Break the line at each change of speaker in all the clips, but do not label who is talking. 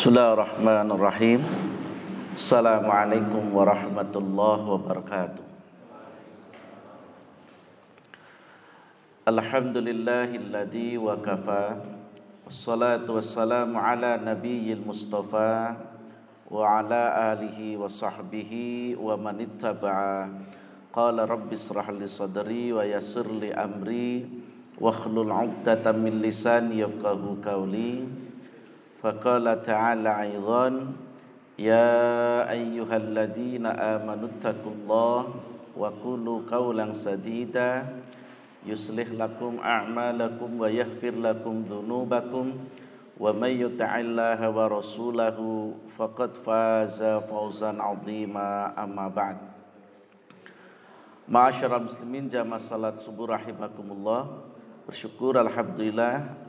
Bismillahirrahmanirrahim. Assalamualaikum warahmatullahi wabarakatuh. Alhamdulillahilladzi wa kafa Wassalatu wassalamu ala nabiyyil mustafa Wa ala alihi wa sahbihi wa man ittaba'a. Qala rabbi israh sadri wa yassir li amri Wa khlul min lisani yafqahu qawli فقال تعالى أيضا يا أيها الذين آمنوا اتقوا الله وقولوا قولا سديدا. يصلح لكم أعمالكم ويغفر لكم ذنوبكم. ومن يطع الله ورسوله فقد فاز فوزا عظيما أما بعد. Ma'asyara muslimin jamaah salat subuh rahimakumullah Bersyukur Alhamdulillah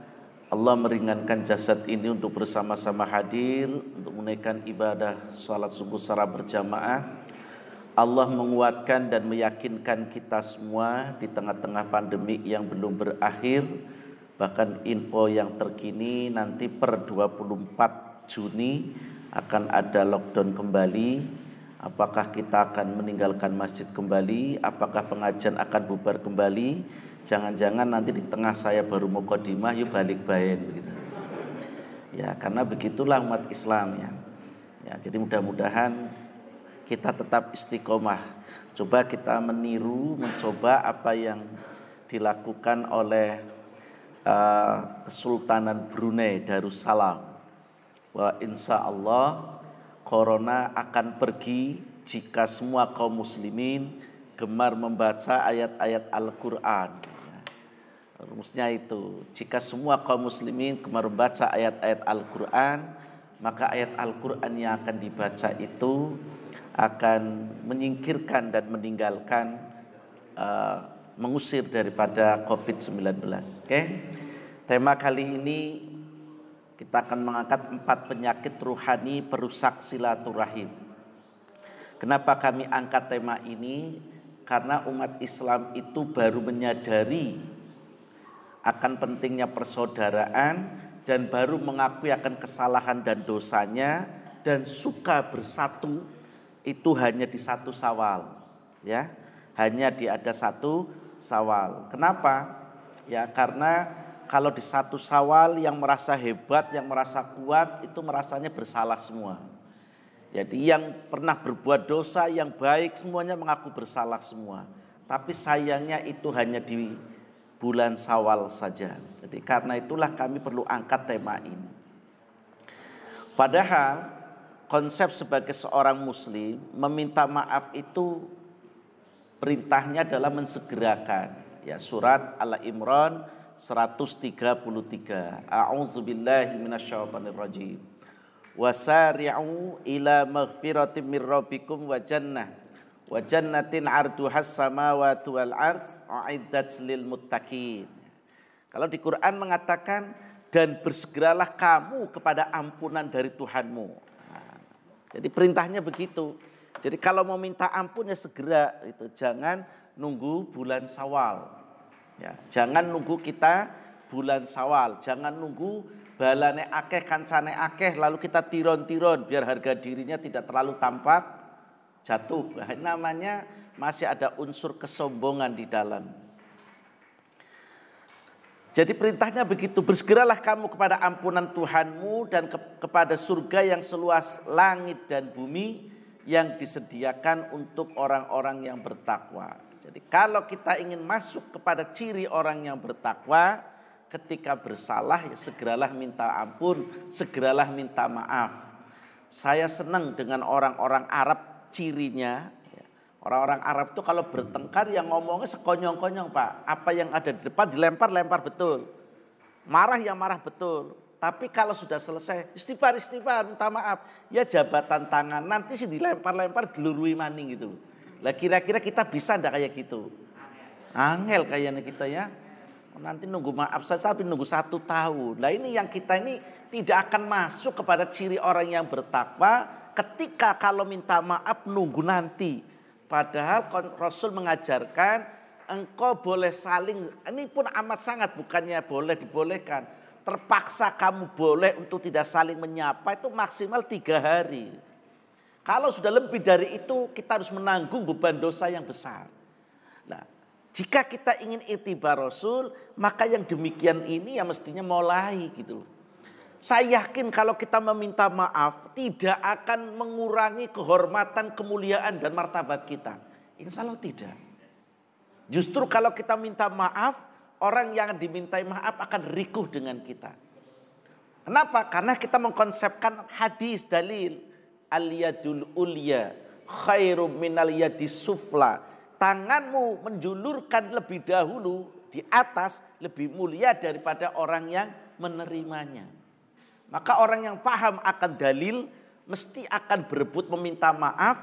Allah meringankan jasad ini untuk bersama-sama hadir untuk menunaikan ibadah salat subuh secara berjamaah. Allah menguatkan dan meyakinkan kita semua di tengah-tengah pandemi yang belum berakhir. Bahkan info yang terkini nanti per 24 Juni akan ada lockdown kembali. Apakah kita akan meninggalkan masjid kembali? Apakah pengajian akan bubar kembali jangan-jangan nanti di tengah saya baru mau kodimah yuk balik bayan begitu ya karena begitulah umat Islam ya ya jadi mudah-mudahan kita tetap istiqomah. Coba kita meniru, mencoba apa yang dilakukan oleh uh, Kesultanan Brunei Darussalam. Bahwa insya Allah Corona akan pergi jika semua kaum muslimin gemar membaca ayat-ayat Al-Quran. Rumusnya itu, jika semua kaum muslimin membaca ayat-ayat Al-Quran, maka ayat Al-Quran yang akan dibaca itu akan menyingkirkan dan meninggalkan uh, mengusir daripada COVID-19. Oke. Okay? Tema kali ini kita akan mengangkat empat penyakit ruhani perusak silaturahim. Kenapa kami angkat tema ini? Karena umat Islam itu baru menyadari akan pentingnya persaudaraan dan baru mengakui akan kesalahan dan dosanya dan suka bersatu itu hanya di satu sawal ya. Hanya di ada satu sawal. Kenapa? Ya karena kalau di satu sawal yang merasa hebat yang merasa kuat itu merasanya bersalah semua. Jadi yang pernah berbuat dosa yang baik semuanya mengaku bersalah semua. Tapi sayangnya itu hanya di bulan sawal saja. Jadi karena itulah kami perlu angkat tema ini. Padahal konsep sebagai seorang muslim meminta maaf itu perintahnya adalah mensegerakan. Ya surat Al Imran 133 A'udzubillahi minasyaitonir rajim wasari'u ila maghfiratin mir rabbikum wa jannah wa jannatin arduhas samawati wal ard uiddat lil muttaqin kalau di Quran mengatakan dan bersegeralah kamu kepada ampunan dari Tuhanmu jadi perintahnya begitu. Jadi kalau mau minta ampun ya segera itu jangan nunggu bulan Sawal. Ya, jangan nunggu kita bulan Sawal, jangan nunggu balane akeh kancane akeh lalu kita tiron-tiron biar harga dirinya tidak terlalu tampak jatuh. Nah, namanya masih ada unsur kesombongan di dalam. Jadi perintahnya begitu, bersegeralah kamu kepada ampunan Tuhanmu dan ke kepada surga yang seluas langit dan bumi yang disediakan untuk orang-orang yang bertakwa. Jadi kalau kita ingin masuk kepada ciri orang yang bertakwa, ketika bersalah ya segeralah minta ampun, segeralah minta maaf. Saya senang dengan orang-orang Arab cirinya Orang-orang Arab itu kalau bertengkar yang ngomongnya sekonyong-konyong pak. Apa yang ada di depan dilempar-lempar betul. Marah yang marah betul. Tapi kalau sudah selesai istighfar istighfar minta maaf. Ya jabatan tangan nanti sih dilempar-lempar dilurui maning gitu. Lah kira-kira kita bisa ndak kayak gitu? Angel kayaknya kita ya. Nanti nunggu maaf saja tapi nunggu satu tahun. Nah ini yang kita ini tidak akan masuk kepada ciri orang yang bertakwa ketika kalau minta maaf nunggu nanti. Padahal Rasul mengajarkan engkau boleh saling, ini pun amat sangat bukannya boleh dibolehkan. terpaksa kamu boleh untuk tidak saling menyapa itu maksimal tiga hari. Kalau sudah lebih dari itu kita harus menanggung beban dosa yang besar. Nah, jika kita ingin itibar Rasul, maka yang demikian ini ya mestinya mulai gitu Saya yakin kalau kita meminta maaf tidak akan mengurangi kehormatan, kemuliaan dan martabat kita. Insya Allah tidak. Justru kalau kita minta maaf, orang yang dimintai maaf akan rikuh dengan kita. Kenapa? Karena kita mengkonsepkan hadis dalil al-yadul ulya khairum minal yadis sufla. Tanganmu menjulurkan lebih dahulu di atas lebih mulia daripada orang yang menerimanya. Maka orang yang paham akan dalil mesti akan berebut meminta maaf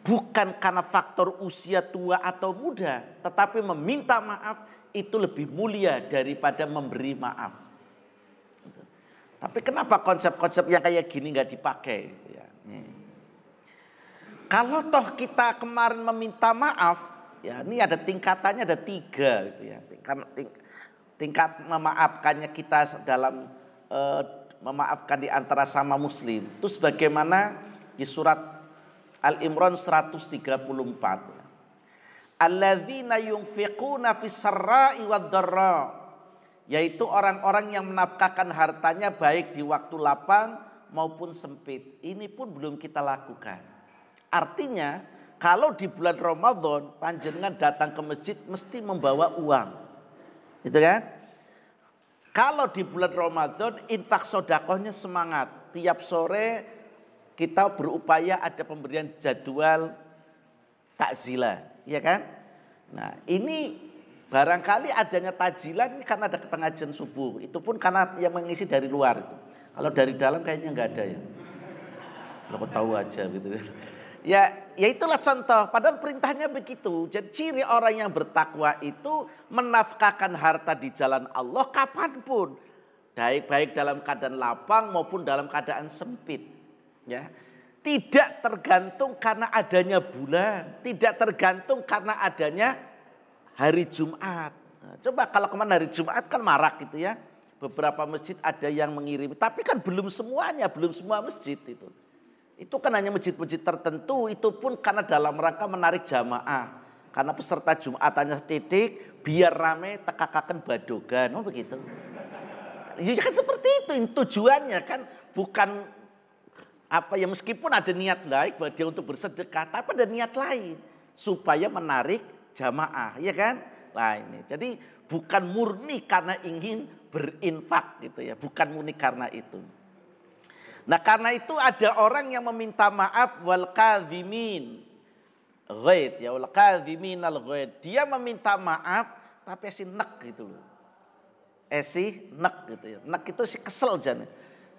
bukan karena faktor usia tua atau muda, tetapi meminta maaf itu lebih mulia daripada memberi maaf. Tapi kenapa konsep-konsep yang kayak gini nggak dipakai? Gitu ya. Kalau toh kita kemarin meminta maaf, ya ini ada tingkatannya ada tiga, gitu ya. Tingkat, tingkat memaafkannya kita dalam uh, memaafkan di antara sama muslim. Itu sebagaimana di surat Al-Imran 134 alladzina yunfiquna fis sarra'i wad yaitu orang-orang yang menafkahkan hartanya baik di waktu lapang maupun sempit. Ini pun belum kita lakukan. Artinya kalau di bulan Ramadan panjenengan datang ke masjid mesti membawa uang. Itu kan? Kalau di bulan Ramadan infak sodakohnya semangat. Tiap sore kita berupaya ada pemberian jadwal takzilah ya kan? Nah ini barangkali adanya tajilan ini karena ada pengajian subuh. Itu pun karena yang mengisi dari luar itu. Kalau dari dalam kayaknya nggak ada ya. Lo tahu aja gitu. Ya, ya itulah contoh. Padahal perintahnya begitu. Jadi ciri orang yang bertakwa itu menafkahkan harta di jalan Allah kapan pun. Baik baik dalam keadaan lapang maupun dalam keadaan sempit. Ya, tidak tergantung karena adanya bulan, tidak tergantung karena adanya hari Jumat. Nah, coba kalau kemarin hari Jumat kan marak gitu ya. Beberapa masjid ada yang mengirim, tapi kan belum semuanya, belum semua masjid itu. Itu kan hanya masjid-masjid tertentu, itu pun karena dalam rangka menarik jamaah. Karena peserta Jumatannya titik, biar rame tekakakan badogan, oh begitu. Ya kan seperti itu, tujuannya kan bukan apa ya meskipun ada niat baik buat dia untuk bersedekah, tapi ada niat lain supaya menarik jamaah, ya kan? Nah ini, jadi bukan murni karena ingin berinfak gitu ya, bukan murni karena itu. Nah karena itu ada orang yang meminta maaf wal kadhimin ghaid ya wal kadhimin al ghaid. Dia meminta maaf tapi si nek gitu loh. Esi nek gitu ya. Nek itu si kesel jangan.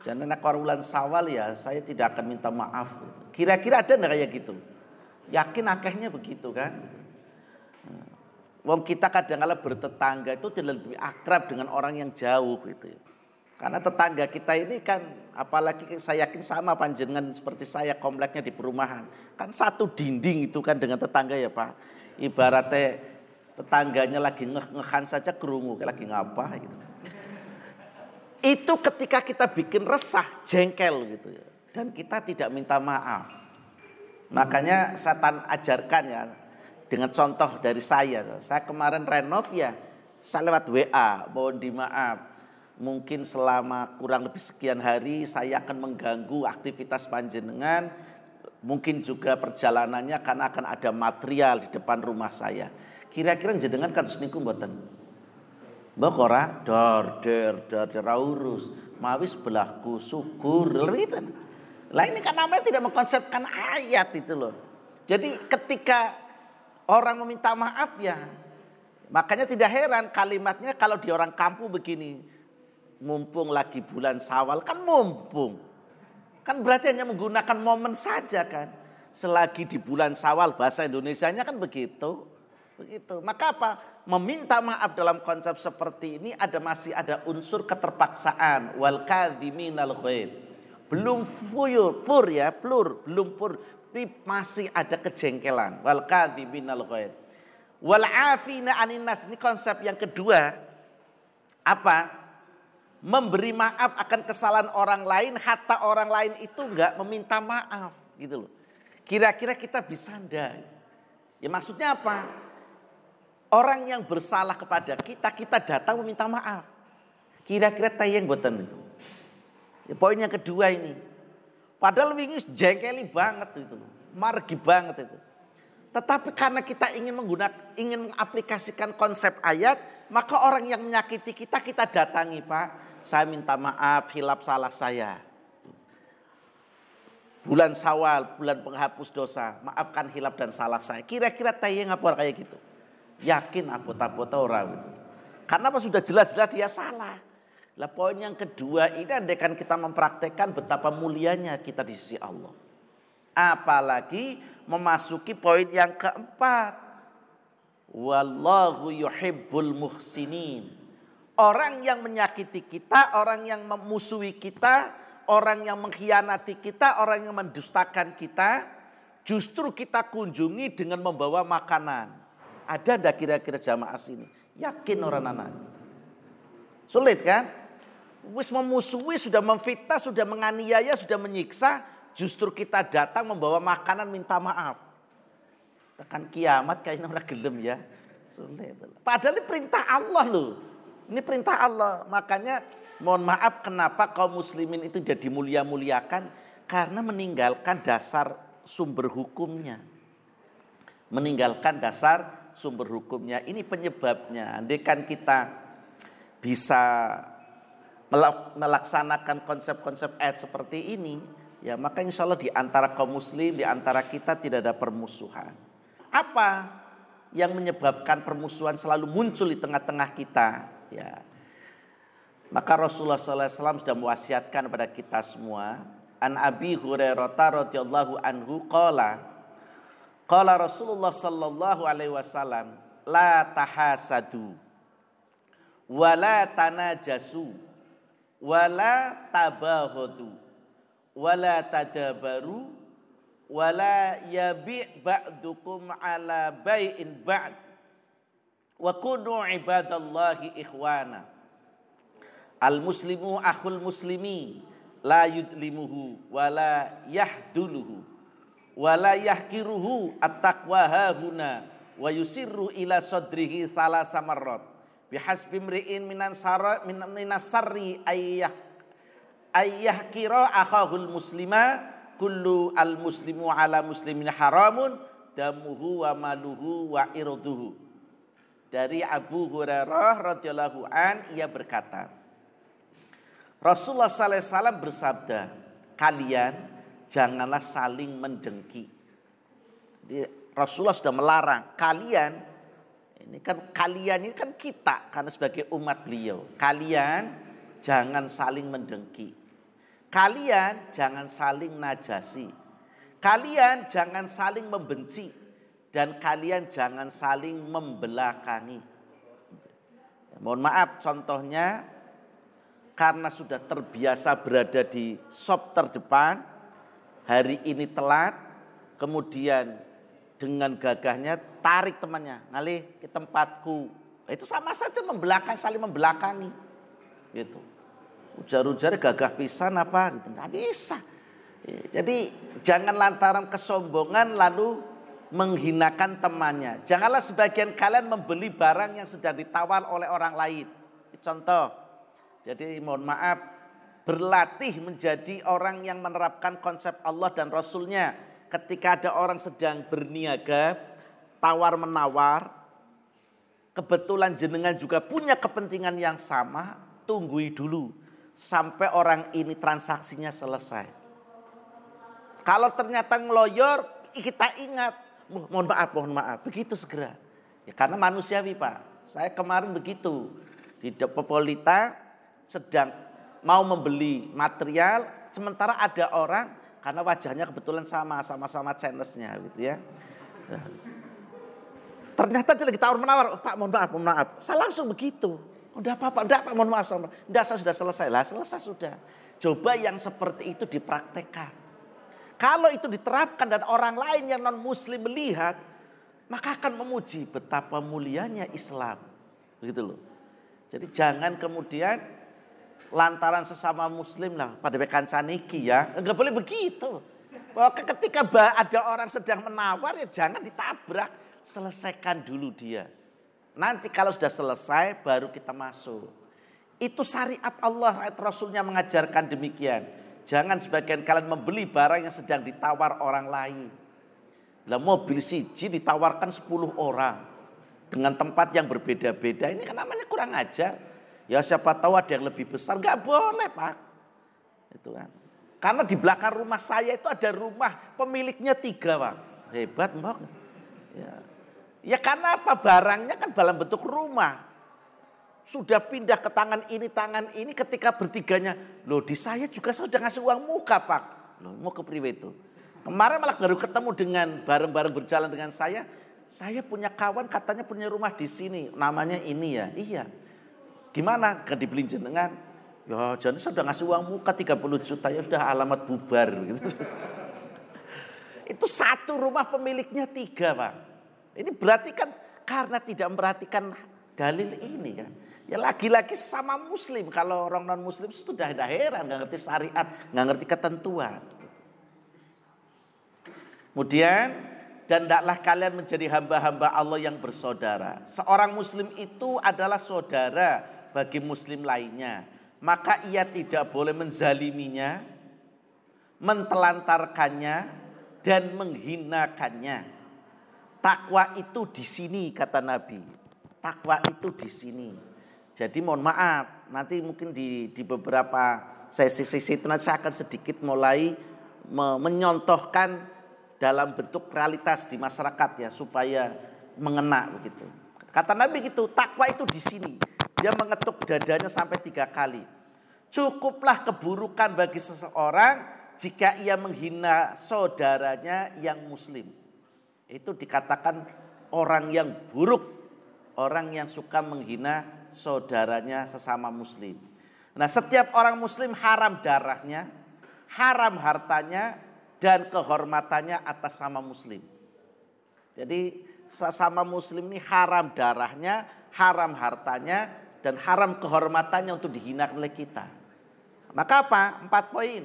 Dan anak bulan sawal ya saya tidak akan minta maaf. Kira-kira ada nggak kayak gitu? Yakin akhirnya begitu kan? Wong kita kadang-kala bertetangga itu lebih akrab dengan orang yang jauh gitu. Karena tetangga kita ini kan apalagi saya yakin sama panjenengan seperti saya kompleknya di perumahan. Kan satu dinding itu kan dengan tetangga ya Pak. Ibaratnya tetangganya lagi ngeh-ngehan saja kerungu lagi ngapa gitu itu ketika kita bikin resah, jengkel gitu ya. Dan kita tidak minta maaf. Makanya setan ajarkan ya dengan contoh dari saya. Saya kemarin renov ya, saya lewat WA, mohon di maaf. Mungkin selama kurang lebih sekian hari saya akan mengganggu aktivitas panjenengan. Mungkin juga perjalanannya karena akan ada material di depan rumah saya. Kira-kira jenengan kan niku mboten? Mbok ora dor der dor der urus. Mawis belahku syukur itu. Lah ini kan namanya tidak mengkonsepkan ayat itu loh. Jadi ketika orang meminta maaf ya makanya tidak heran kalimatnya kalau di orang kampung begini mumpung lagi bulan sawal kan mumpung. Kan berarti hanya menggunakan momen saja kan. Selagi di bulan sawal bahasa Indonesianya kan begitu. Begitu. Maka apa? Meminta maaf dalam konsep seperti ini ada masih ada unsur keterpaksaan wal kadhiminal ghaib. Belum fuyur, fur ya, plur, belum pur. Masih ada kejengkelan. Wal kadhiminal ghaib. Wal afina aninas ini konsep yang kedua. Apa? Memberi maaf akan kesalahan orang lain, hatta orang lain itu enggak meminta maaf gitu loh. Kira-kira kita bisa enggak? Ya maksudnya apa? Orang yang bersalah kepada kita, kita datang meminta maaf. Kira-kira tayang buatan itu. Ya, poin yang kedua ini. Padahal wingi jengkeli banget itu. Margi banget itu. Tetapi karena kita ingin menggunakan, ingin mengaplikasikan konsep ayat, maka orang yang menyakiti kita, kita datangi Pak. Saya minta maaf, hilap salah saya. Bulan sawal, bulan penghapus dosa. Maafkan hilap dan salah saya. Kira-kira tayang apa kayak gitu. Yakin apa-apa orang itu. Karena apa sudah jelas-jelas dia salah. Lah poin yang kedua ini andaikan kita mempraktekkan betapa mulianya kita di sisi Allah. Apalagi memasuki poin yang keempat. Wallahu yuhibbul muhsinin. Orang yang menyakiti kita, orang yang memusuhi kita, orang yang mengkhianati kita, orang yang mendustakan kita, justru kita kunjungi dengan membawa makanan. Ada ndak kira-kira jamaah sini? Yakin orang anak? Sulit kan? wis memusuhi, sudah memfitnah, sudah menganiaya, sudah menyiksa, justru kita datang membawa makanan minta maaf. Tekan kiamat kayaknya orang gelem ya. Padahal ini perintah Allah loh. Ini perintah Allah. Makanya mohon maaf kenapa kaum muslimin itu jadi mulia-muliakan. Karena meninggalkan dasar sumber hukumnya. Meninggalkan dasar sumber hukumnya. Ini penyebabnya. Andai kan kita bisa melaksanakan konsep-konsep ayat seperti ini, ya maka insya Allah di antara kaum muslim, di antara kita tidak ada permusuhan. Apa yang menyebabkan permusuhan selalu muncul di tengah-tengah kita? Ya, maka Rasulullah SAW sudah mewasiatkan kepada kita semua. An Abi Hurairah radhiyallahu anhu qala qala Rasulullah sallallahu alaihi wasallam la tahasadu wala tanajasu wala tabaghadu wala tadabaru wala yabi' ba'dukum ala bai'in ba'd wa kunu ibadallahi ikhwana. Al muslimu akhul muslimi la yudlimuhu wala yahduluhu wala yahkiruhu at-taqwa hahuna wa yusirru ila sadrihi salasa marrat. Bihasbi mri'in minan sara minas sarri ayyah ayyah kira akhahul muslima kullu al muslimu ala muslimin haramun damuhu wa maluhu wa irduhu dari Abu Hurairah radhiyallahu an ia berkata Rasulullah sallallahu alaihi wasallam bersabda kalian janganlah saling mendengki Rasulullah sudah melarang kalian ini kan kalian ini kan kita karena sebagai umat beliau. Kalian jangan saling mendengki. Kalian jangan saling najasi. Kalian jangan saling membenci dan kalian jangan saling membelakangi. Mohon maaf contohnya karena sudah terbiasa berada di shop terdepan, hari ini telat, kemudian dengan gagahnya tarik temannya, ngalih ke tempatku. Itu sama saja membelakang, saling membelakangi. Gitu. Ujar-ujar gagah pisan apa gitu. Nggak bisa. Jadi jangan lantaran kesombongan lalu menghinakan temannya. Janganlah sebagian kalian membeli barang yang sedang ditawar oleh orang lain. Contoh, jadi mohon maaf, berlatih menjadi orang yang menerapkan konsep Allah dan Rasulnya ketika ada orang sedang berniaga, tawar menawar, kebetulan jenengan juga punya kepentingan yang sama, tunggui dulu sampai orang ini transaksinya selesai. Kalau ternyata ngeloyor, kita ingat, mohon maaf, mohon maaf, begitu segera. Ya, karena manusiawi Pak, saya kemarin begitu di Depopolita sedang mau membeli material, sementara ada orang karena wajahnya kebetulan sama, sama-sama channelsnya gitu ya. Ternyata dia lagi tawar menawar, oh, Pak mohon maaf, mohon maaf. Saya langsung begitu. Udah apa-apa, udah Pak mohon maaf. Udah saya sudah selesai lah, selesai sudah. Coba yang seperti itu dipraktekkan. Kalau itu diterapkan dan orang lain yang non muslim melihat, maka akan memuji betapa mulianya Islam. Begitu loh. Jadi jangan kemudian lantaran sesama muslim lah pada caniki ya. Enggak boleh begitu. Bahwa ketika ada orang sedang menawar ya jangan ditabrak. Selesaikan dulu dia. Nanti kalau sudah selesai baru kita masuk. Itu syariat Allah, Rasulnya mengajarkan demikian. Jangan sebagian kalian membeli barang yang sedang ditawar orang lain. Lah mobil siji ditawarkan 10 orang dengan tempat yang berbeda-beda. Ini kan namanya kurang ajar. Ya siapa tahu ada yang lebih besar, nggak boleh pak. Itu kan. Karena di belakang rumah saya itu ada rumah pemiliknya tiga pak. Hebat mbak. Ya. ya karena apa barangnya kan dalam bentuk rumah. Sudah pindah ke tangan ini, tangan ini ketika bertiganya. Loh di saya juga saya sudah ngasih uang muka pak. Loh mau ke priwe itu. Kemarin malah baru ketemu dengan bareng-bareng berjalan dengan saya. Saya punya kawan katanya punya rumah di sini. Namanya ini ya. Iya. Gimana? Kan dibeli jenengan. Ya jadi saya sudah ngasih uang muka 30 juta ya sudah alamat bubar gitu. Itu satu rumah pemiliknya tiga pak. Ini berarti kan karena tidak memperhatikan dalil ini kan. Ya lagi-lagi sama muslim. Kalau orang non muslim sudah ada heran. Nggak ngerti syariat. Nggak ngerti ketentuan. Kemudian dan tidaklah kalian menjadi hamba-hamba Allah yang bersaudara. Seorang muslim itu adalah saudara bagi muslim lainnya, maka ia tidak boleh menzaliminya, mentelantarkannya dan menghinakannya. Takwa itu di sini kata Nabi. Takwa itu di sini. Jadi mohon maaf, nanti mungkin di, di beberapa sesi-sesi itu nanti saya akan sedikit mulai me, menyontohkan dalam bentuk realitas di masyarakat ya supaya mengena begitu. Kata Nabi gitu, takwa itu di sini. Dia mengetuk dadanya sampai tiga kali. Cukuplah keburukan bagi seseorang jika ia menghina saudaranya yang muslim. Itu dikatakan orang yang buruk. Orang yang suka menghina saudaranya sesama muslim. Nah setiap orang muslim haram darahnya, haram hartanya, dan kehormatannya atas sama muslim. Jadi sesama muslim ini haram darahnya, haram hartanya, dan haram kehormatannya untuk dihina oleh kita. Maka apa? Empat poin.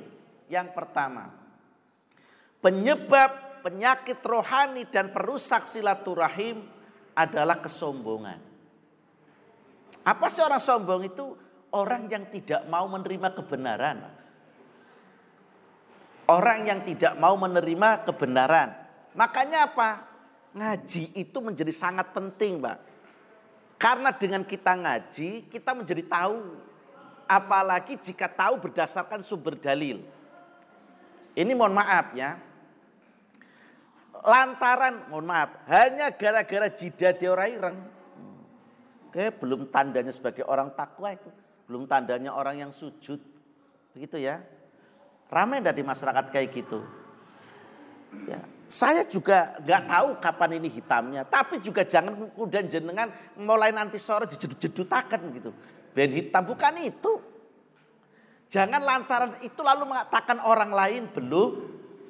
Yang pertama, penyebab penyakit rohani dan perusak silaturahim adalah kesombongan. Apa sih orang sombong itu? Orang yang tidak mau menerima kebenaran. Orang yang tidak mau menerima kebenaran. Makanya apa? Ngaji itu menjadi sangat penting, Pak. Karena dengan kita ngaji, kita menjadi tahu. Apalagi jika tahu berdasarkan sumber dalil. Ini mohon maaf ya. Lantaran, mohon maaf, hanya gara-gara jidat orang. Oke, belum tandanya sebagai orang takwa itu. Belum tandanya orang yang sujud. Begitu ya. Ramai dari masyarakat kayak gitu. Ya, saya juga nggak tahu kapan ini hitamnya, tapi juga jangan kemudian jenengan mulai nanti sore dijedut-jedutakan gitu. Ben hitam bukan itu. Jangan lantaran itu lalu mengatakan orang lain belum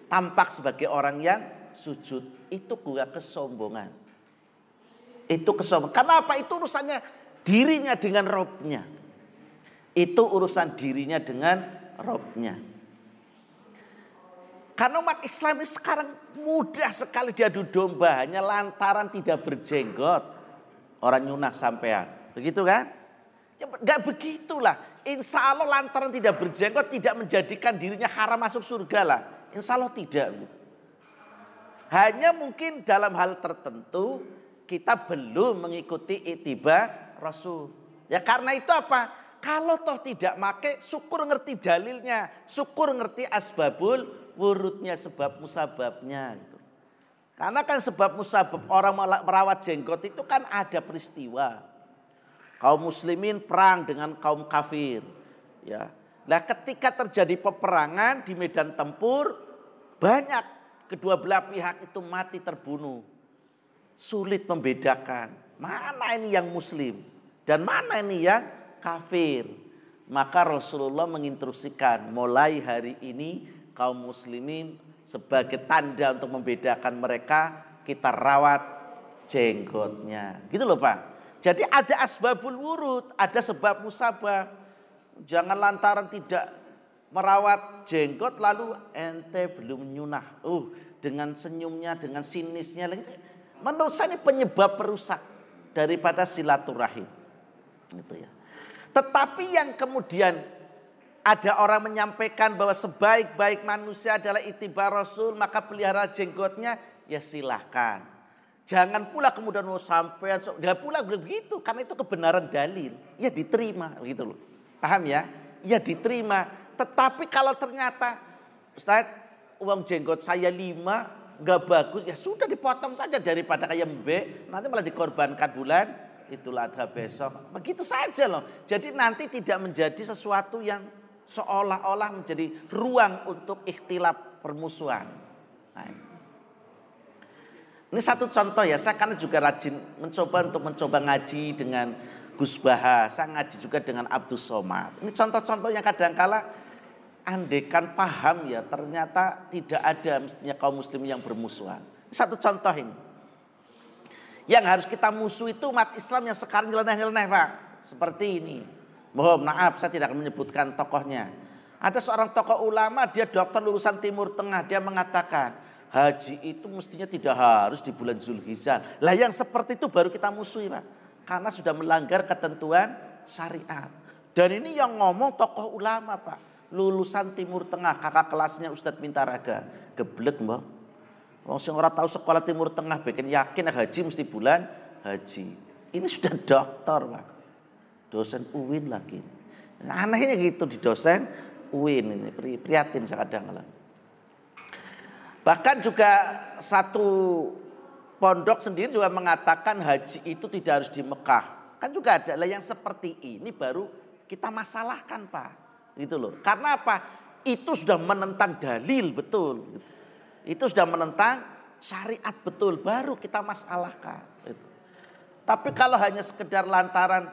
tampak sebagai orang yang sujud. Itu gua kesombongan. Itu kesombongan. Karena apa? Itu urusannya dirinya dengan robnya. Itu urusan dirinya dengan robnya. Karena umat Islam ini sekarang mudah sekali diadu domba hanya lantaran tidak berjenggot. Orang nyunah sampean. Begitu kan? Ya, gak begitulah. Insya Allah lantaran tidak berjenggot tidak menjadikan dirinya haram masuk surga lah. Insya Allah tidak. Hanya mungkin dalam hal tertentu kita belum mengikuti itiba Rasul. Ya karena itu apa? Kalau toh tidak make, syukur ngerti dalilnya, syukur ngerti asbabul wurudnya sebab musababnya gitu. Karena kan sebab musabab orang merawat jenggot itu kan ada peristiwa. Kaum muslimin perang dengan kaum kafir. Ya. Nah ketika terjadi peperangan di medan tempur, banyak kedua belah pihak itu mati terbunuh. Sulit membedakan mana ini yang muslim dan mana ini yang kafir. Maka Rasulullah menginstruksikan mulai hari ini kaum muslimin sebagai tanda untuk membedakan mereka kita rawat jenggotnya. Gitu loh Pak. Jadi ada asbabul wurud, ada sebab musabah. Jangan lantaran tidak merawat jenggot lalu ente belum nyunah. Uh, dengan senyumnya, dengan sinisnya. Menurut saya ini penyebab perusak daripada silaturahim. Itu ya. Tetapi yang kemudian ada orang menyampaikan bahwa sebaik-baik manusia adalah itibar Rasul, maka pelihara jenggotnya, ya silahkan. Jangan pula kemudian mau sampai, dia pula begitu, karena itu kebenaran dalil. Ya diterima, begitu loh. Paham ya? Ya diterima. Tetapi kalau ternyata, Ustaz, uang jenggot saya lima, nggak bagus, ya sudah dipotong saja daripada kayak mbe, nanti malah dikorbankan bulan, itulah adha besok. Begitu saja loh. Jadi nanti tidak menjadi sesuatu yang seolah-olah menjadi ruang untuk ikhtilaf permusuhan. Nah, ini satu contoh ya, saya karena juga rajin mencoba untuk mencoba ngaji dengan Gus Baha, saya ngaji juga dengan Abdus Somad. Ini contoh-contoh yang kadang-kala andekan paham ya ternyata tidak ada mestinya kaum muslim yang bermusuhan. Satu contoh ini. Yang harus kita musuh itu umat Islam yang sekarang nyeleneh-nyeleneh Pak. Seperti ini. Mohon maaf saya tidak akan menyebutkan tokohnya. Ada seorang tokoh ulama, dia dokter lulusan Timur Tengah, dia mengatakan haji itu mestinya tidak harus di bulan Zulhijjah. Lah yang seperti itu baru kita musuhi Pak. Karena sudah melanggar ketentuan syariat. Dan ini yang ngomong tokoh ulama Pak. Lulusan Timur Tengah, kakak kelasnya Ustadz Mintaraga. Geblek mbak. Wong sing ora tahu sekolah Timur Tengah bikin yakin haji mesti bulan haji. Ini sudah dokter Pak dosen UIN lagi. Anehnya gitu di dosen UIN ini prihatin saya kadang kadang. Bahkan juga satu pondok sendiri juga mengatakan haji itu tidak harus di Mekah. Kan juga ada yang seperti ini baru kita masalahkan Pak. Gitu loh. Karena apa? Itu sudah menentang dalil betul. Itu sudah menentang syariat betul. Baru kita masalahkan. Gitu. Tapi kalau hanya sekedar lantaran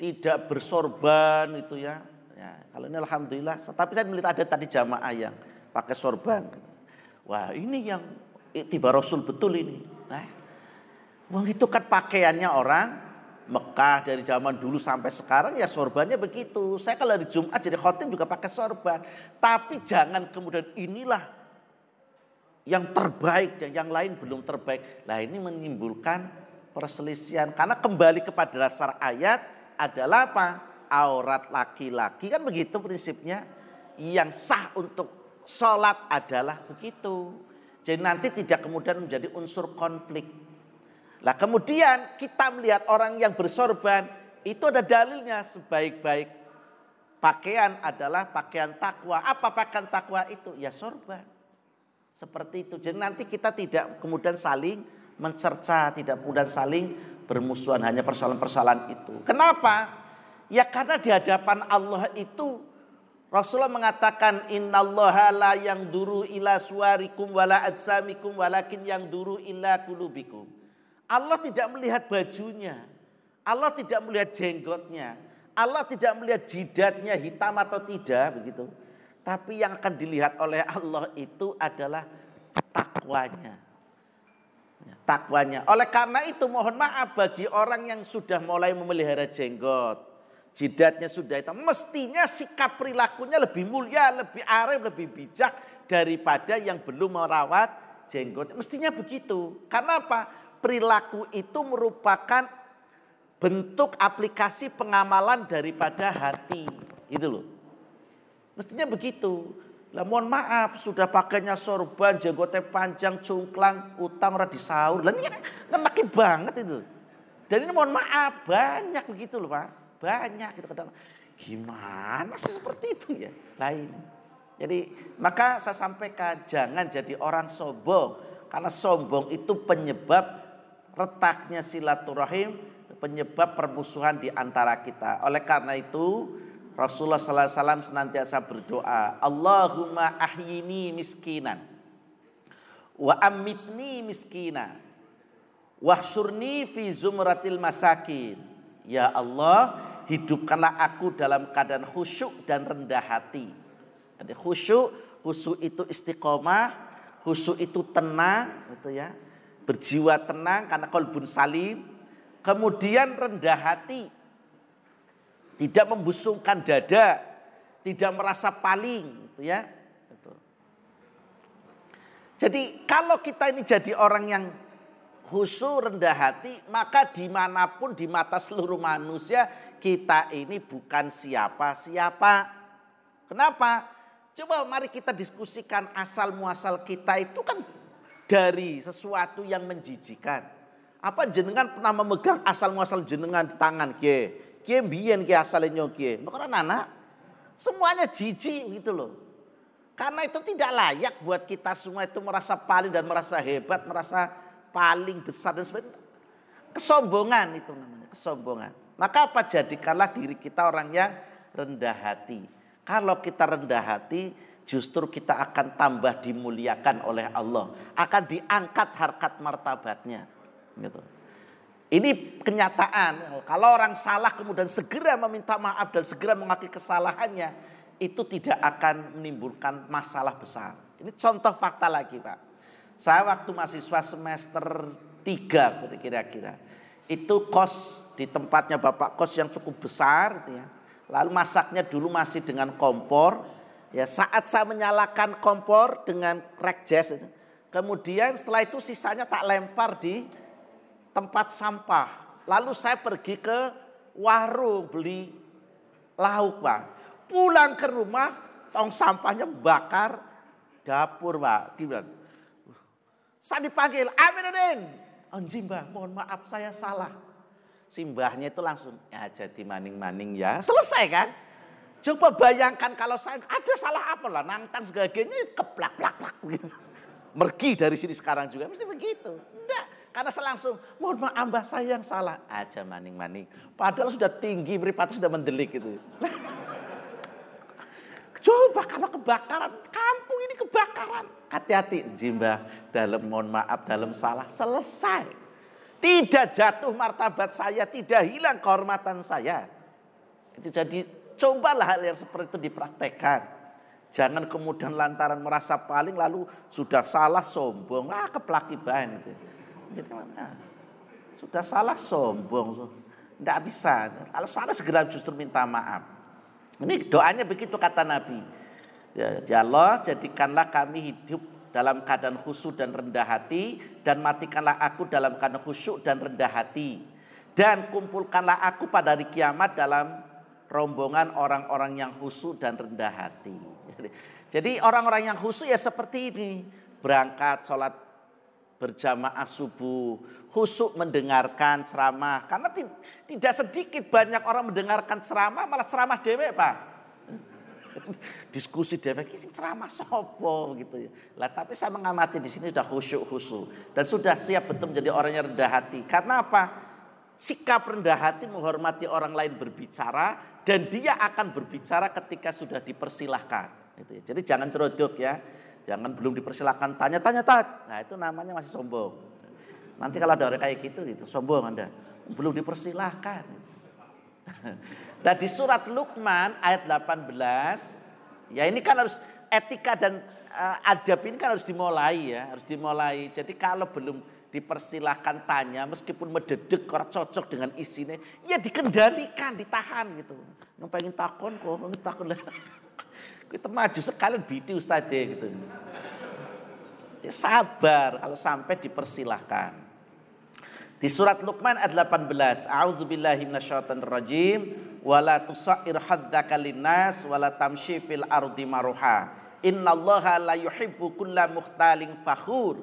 tidak bersorban itu ya. ya kalau ini alhamdulillah, tapi saya melihat ada tadi jamaah yang pakai sorban. Wah ini yang tiba Rasul betul ini. Nah, uang itu kan pakaiannya orang Mekah dari zaman dulu sampai sekarang ya sorbannya begitu. Saya kalau di Jumat jadi khotib juga pakai sorban. Tapi jangan kemudian inilah yang terbaik dan yang lain belum terbaik. Nah ini menimbulkan perselisihan. Karena kembali kepada dasar ayat adalah apa? Aurat laki-laki kan begitu prinsipnya. Yang sah untuk sholat adalah begitu. Jadi nanti tidak kemudian menjadi unsur konflik. Lah kemudian kita melihat orang yang bersorban itu ada dalilnya sebaik-baik pakaian adalah pakaian takwa. Apa pakaian takwa itu? Ya sorban. Seperti itu. Jadi nanti kita tidak kemudian saling mencerca, tidak kemudian saling bermusuhan hanya persoalan-persoalan itu. Kenapa? Ya karena di hadapan Allah itu Rasulullah mengatakan innallaha la yang duru ila suarikum wala adzamikum walakin yang duru ila kulubikum. Allah tidak melihat bajunya. Allah tidak melihat jenggotnya. Allah tidak melihat jidatnya hitam atau tidak begitu. Tapi yang akan dilihat oleh Allah itu adalah takwanya takwanya. Oleh karena itu mohon maaf bagi orang yang sudah mulai memelihara jenggot. Jidatnya sudah itu. Mestinya sikap perilakunya lebih mulia, lebih arif, lebih bijak daripada yang belum merawat jenggot. Mestinya begitu. Karena apa? Perilaku itu merupakan bentuk aplikasi pengamalan daripada hati. Itu loh. Mestinya begitu. Lah mohon maaf sudah pakainya sorban, jenggotnya panjang, cungklang, utang ora disaur. Lah ini ngenaki banget itu. Dan ini mohon maaf banyak begitu loh Pak. Banyak gitu kadang. Gimana sih seperti itu ya? Lain. Jadi maka saya sampaikan jangan jadi orang sombong. Karena sombong itu penyebab retaknya silaturahim, penyebab permusuhan di antara kita. Oleh karena itu Rasulullah SAW senantiasa berdoa, Allahumma ahyini miskinan, wa amitni miskina, wahsyurni fi zumratil masakin. Ya Allah, hidupkanlah aku dalam keadaan khusyuk dan rendah hati. Jadi khusyuk, khusyuk itu istiqomah, khusyuk itu tenang, gitu ya. Berjiwa tenang karena kolbun salim. Kemudian rendah hati, tidak membusungkan dada, tidak merasa paling, gitu ya. Jadi kalau kita ini jadi orang yang khusyuk rendah hati, maka di mana pun di mata seluruh manusia kita ini bukan siapa-siapa. Kenapa? Coba mari kita diskusikan asal muasal kita itu kan dari sesuatu yang menjijikan. Apa jenengan pernah memegang asal muasal jenengan di tangan kie? Kie biyen kie asalnya kie. Bukan anak. Semuanya jijik gitu loh. Karena itu tidak layak buat kita semua itu merasa paling dan merasa hebat, merasa paling besar dan sebagainya. Kesombongan itu namanya, kesombongan. Maka apa jadikanlah diri kita orang yang rendah hati. Kalau kita rendah hati, justru kita akan tambah dimuliakan oleh Allah, akan diangkat harkat martabatnya. Gitu. Ini kenyataan. Kalau orang salah kemudian segera meminta maaf dan segera mengakui kesalahannya, itu tidak akan menimbulkan masalah besar. Ini contoh fakta lagi Pak. Saya waktu mahasiswa semester 3 kira-kira. Itu kos di tempatnya Bapak kos yang cukup besar gitu ya. Lalu masaknya dulu masih dengan kompor. Ya saat saya menyalakan kompor dengan crack jazz itu. Kemudian setelah itu sisanya tak lempar di tempat sampah. Lalu saya pergi ke warung beli lauk Pak. Pulang ke rumah, tong sampahnya bakar dapur, Pak. Gimana? Saya dipanggil, Aminuddin. Anjing, Mbah, mohon maaf saya salah. Simbahnya itu langsung, ya jadi maning-maning ya. Selesai kan? Coba bayangkan kalau saya ada salah apa lah, nangtang segala-galanya keplak-plak-plak gitu. Mergi dari sini sekarang juga, mesti begitu. Enggak, karena saya langsung, mohon maaf mbah saya yang salah. Aja maning-maning. Padahal sudah tinggi, beripatu sudah mendelik gitu. Coba kalau kebakaran, kampung ini kebakaran. Hati-hati, jimba dalam mohon maaf, dalam salah, selesai. Tidak jatuh martabat saya, tidak hilang kehormatan saya. Itu jadi cobalah hal yang seperti itu dipraktekkan. Jangan kemudian lantaran merasa paling lalu sudah salah sombong, ah keplaki banget. Jadi mana? Sudah salah sombong, tidak bisa. Kalau salah segera justru minta maaf. Ini doanya begitu kata Nabi. Ya, ya Allah jadikanlah kami hidup dalam keadaan khusyuk dan rendah hati dan matikanlah aku dalam keadaan khusyuk dan rendah hati dan kumpulkanlah aku pada hari kiamat dalam rombongan orang-orang yang khusyuk dan rendah hati. Jadi orang-orang yang khusyuk ya seperti ini berangkat sholat berjamaah subuh, khusyuk mendengarkan ceramah. Karena tidak sedikit banyak orang mendengarkan ceramah, malah ceramah dewe Pak. Diskusi dewe, ceramah sopo gitu ya. Lah tapi saya mengamati di sini sudah khusyuk khusyuk dan sudah siap betul menjadi orang yang rendah hati. Karena apa? Sikap rendah hati menghormati orang lain berbicara dan dia akan berbicara ketika sudah dipersilahkan. Ya. Jadi jangan cerodok ya. Jangan belum dipersilakan tanya-tanya tat. Nah itu namanya masih sombong. Nanti kalau ada orang kayak gitu gitu sombong Anda. Belum dipersilahkan. Nah di surat Luqman ayat 18 ya ini kan harus etika dan uh, adab ini kan harus dimulai ya, harus dimulai. Jadi kalau belum dipersilahkan tanya meskipun mededek orang cocok dengan isinya ya dikendalikan ditahan gitu pengen takon kok takon Kita maju sekalian bidi ustadz gitu. Ya sabar kalau sampai dipersilahkan. Di surat Luqman ayat 18, A'udzubillahi minasyaitonir rajim, wala tusair haddaka linnas wala tamshi fil ardi maruha. Innallaha la yuhibbu kulla mukhtalin fakhur.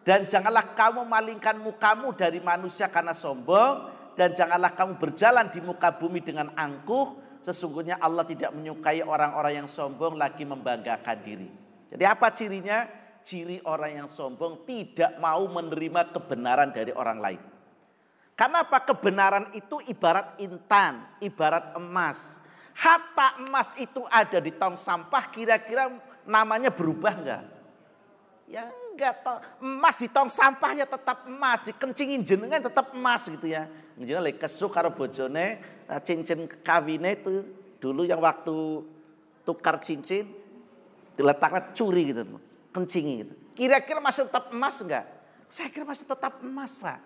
Dan janganlah kamu malingkan mukamu dari manusia karena sombong dan janganlah kamu berjalan di muka bumi dengan angkuh sesungguhnya Allah tidak menyukai orang-orang yang sombong lagi membanggakan diri. Jadi apa cirinya? Ciri orang yang sombong tidak mau menerima kebenaran dari orang lain. Karena apa? Kebenaran itu ibarat intan, ibarat emas. Hatta emas itu ada di tong sampah, kira-kira namanya berubah enggak? Ya enggak toh. Emas di tong sampahnya tetap emas, dikencingin jenengan tetap emas gitu ya. Jenengan lek kesuk karo bojone Nah, cincin kawinnya itu dulu yang waktu tukar cincin diletakkan curi gitu, kencingi gitu. Kira-kira masih tetap emas enggak? Saya kira masih tetap emas pak.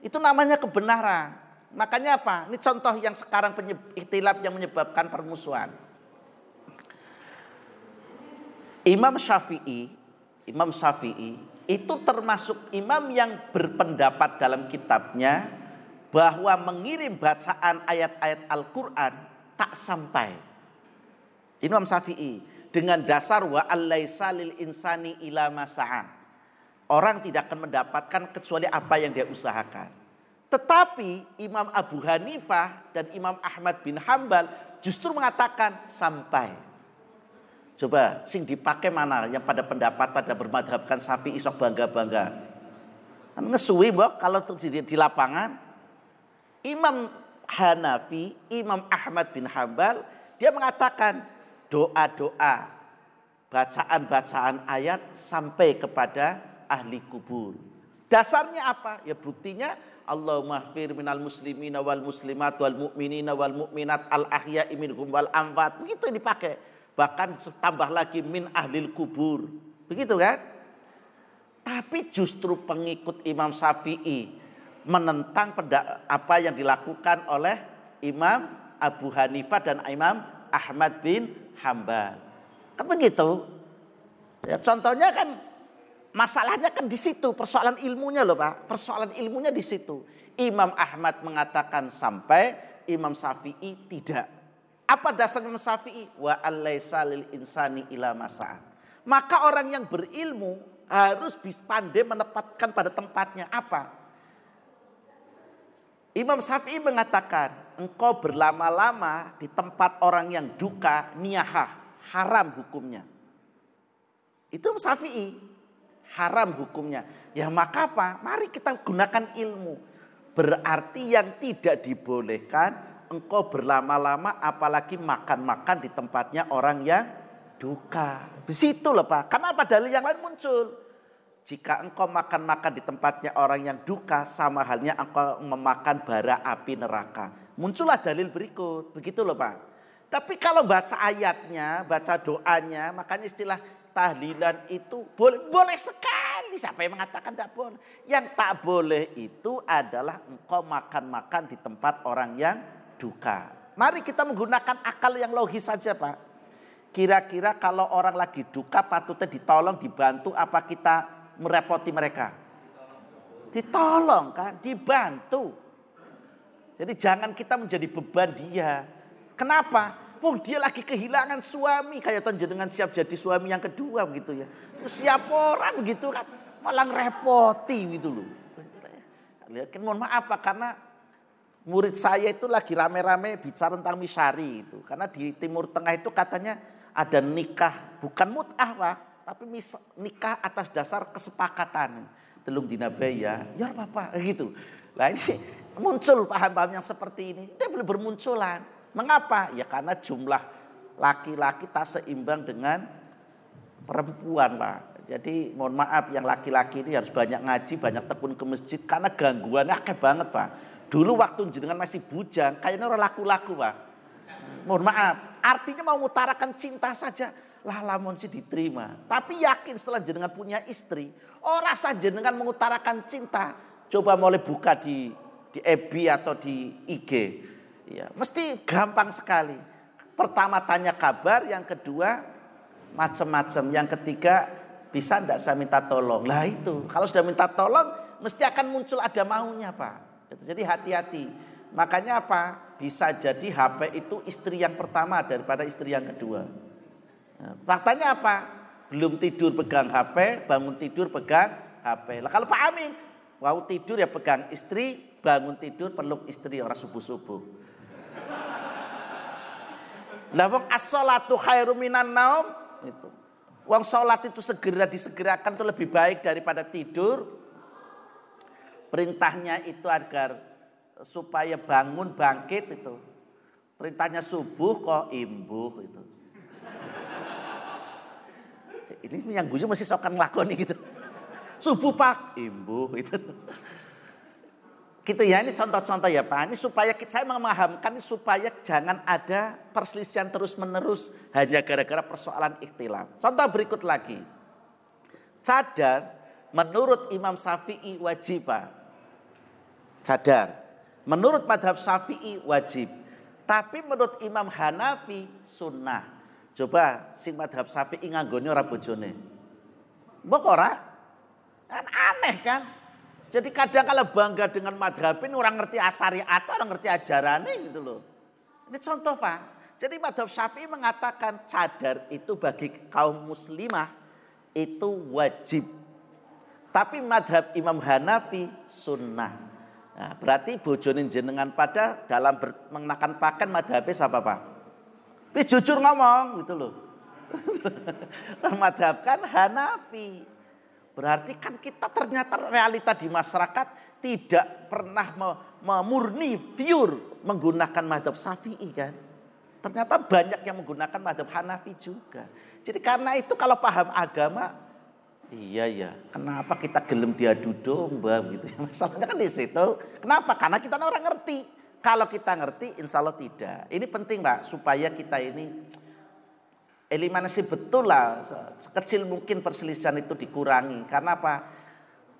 Itu namanya kebenaran. Makanya apa? Ini contoh yang sekarang ikhtilaf yang menyebabkan permusuhan. Imam Syafi'i, Imam Syafi'i itu termasuk imam yang berpendapat dalam kitabnya bahwa mengirim bacaan ayat-ayat Al-Quran tak sampai. Imam Syafi'i dengan dasar wa alaisa lil insani ila masa'a. Orang tidak akan mendapatkan kecuali apa yang dia usahakan. Tetapi Imam Abu Hanifah dan Imam Ahmad bin Hambal justru mengatakan sampai. Coba sing dipakai mana yang pada pendapat pada bermadhabkan sapi isok bangga-bangga. Kan ngesuwi mbok kalau di, di lapangan. Imam Hanafi, Imam Ahmad bin Hambal, dia mengatakan doa-doa, bacaan-bacaan ayat sampai kepada ahli kubur. Dasarnya apa? Ya buktinya Allahumma fir minal muslimina wal muslimat wal mu'minina wal mu'minat al ahya'i minhum wal amwat. Begitu yang dipakai bahkan tambah lagi min ahlil kubur. Begitu kan? Tapi justru pengikut Imam Syafi'i menentang apa yang dilakukan oleh Imam Abu Hanifah dan Imam Ahmad bin Hambal. Kan begitu. Ya, contohnya kan masalahnya kan di situ persoalan ilmunya loh Pak. Persoalan ilmunya di situ. Imam Ahmad mengatakan sampai, Imam Syafi'i tidak. Apa dasarnya Syafi'i? Wa alaisa lil insani ila masa. Maka orang yang berilmu harus pandai menempatkan pada tempatnya apa? Imam Syafi'i mengatakan, engkau berlama-lama di tempat orang yang duka, niyahah, haram hukumnya. Itu Imam Syafi'i, haram hukumnya. Ya maka apa? Mari kita gunakan ilmu. Berarti yang tidak dibolehkan engkau berlama-lama apalagi makan-makan di tempatnya orang yang duka. Di situ loh Pak. Kenapa dalil yang lain muncul? Jika engkau makan-makan di tempatnya orang yang duka sama halnya engkau memakan bara api neraka. Muncullah dalil berikut. Begitu loh Pak. Tapi kalau baca ayatnya, baca doanya, makanya istilah tahlilan itu boleh boleh sekali. Siapa yang mengatakan tidak boleh? Yang tak boleh itu adalah engkau makan-makan di tempat orang yang duka. Mari kita menggunakan akal yang logis saja Pak. Kira-kira kalau orang lagi duka patutnya ditolong, dibantu apa kita merepoti mereka? Ditolong kan, dibantu. Jadi jangan kita menjadi beban dia. Kenapa? Wong dia lagi kehilangan suami kayak dengan siap jadi suami yang kedua begitu ya. Siap orang begitu kan malah ngerepoti gitu loh. Lihat mohon maaf Pak karena murid saya itu lagi rame-rame bicara tentang misari itu. Karena di Timur Tengah itu katanya ada nikah, bukan mut'ah pak, tapi nikah atas dasar kesepakatan. Telung dinabaya, ya apa gitu. Nah ini muncul paham-paham yang seperti ini. Dia boleh bermunculan. Mengapa? Ya karena jumlah laki-laki tak seimbang dengan perempuan pak. Jadi mohon maaf yang laki-laki ini harus banyak ngaji, banyak tekun ke masjid karena gangguannya akeh banget pak Dulu waktu jenengan masih bujang, kayaknya orang laku-laku pak. Mohon maaf, artinya mau mengutarakan cinta saja. Lah lamun sih diterima. Tapi yakin setelah jenengan punya istri, orang saja jenengan mengutarakan cinta. Coba mulai buka di di FB atau di IG. Ya, mesti gampang sekali. Pertama tanya kabar, yang kedua macam-macam, yang ketiga bisa enggak saya minta tolong. Lah itu, kalau sudah minta tolong mesti akan muncul ada maunya Pak. Jadi hati-hati. Makanya apa? Bisa jadi HP itu istri yang pertama daripada istri yang kedua. Nah, faktanya apa? Belum tidur pegang HP, bangun tidur pegang HP. Lah kalau Pak Amin, mau tidur ya pegang istri, bangun tidur peluk istri orang subuh-subuh. Lah wong as-shalatu khairum minan naum itu. Wong salat itu segera disegerakan itu lebih baik daripada tidur. Perintahnya itu agar supaya bangun bangkit itu. Perintahnya subuh kok imbuh itu. Ini yang guyu masih sokan ngelakoni gitu. Subuh pak, imbuh itu. Gitu ya, ini contoh-contoh ya Pak. Ini supaya saya memahamkan supaya jangan ada perselisihan terus menerus hanya gara-gara persoalan ikhtilaf. Contoh berikut lagi. Cadar menurut Imam Syafi'i wajib cadar. Menurut madhab syafi'i wajib. Tapi menurut Imam Hanafi sunnah. Coba sing madhab syafi'i nganggone ora bojone. Mbok ora? Kan aneh kan? Jadi kadang kalau bangga dengan madhab ini orang ngerti asari atau orang ngerti ajarannya gitu loh. Ini contoh Pak. Jadi madhab syafi'i mengatakan cadar itu bagi kaum muslimah itu wajib. Tapi madhab Imam Hanafi sunnah. Nah, berarti bojonin jenengan pada dalam mengenakan pakaian madhabnya siapa Pak? Tapi jujur ngomong gitu loh. madhab kan Hanafi. Berarti kan kita ternyata realita di masyarakat tidak pernah memurni pure menggunakan madhab syafi'i kan. Ternyata banyak yang menggunakan madhab Hanafi juga. Jadi karena itu kalau paham agama, iya ya, kenapa kita gelem diadu domba gitu ya. Masalahnya kan di situ. Kenapa? Karena kita orang ngerti. Kalau kita ngerti, insya Allah tidak. Ini penting Pak, supaya kita ini eliminasi betul lah sekecil mungkin perselisihan itu dikurangi karena apa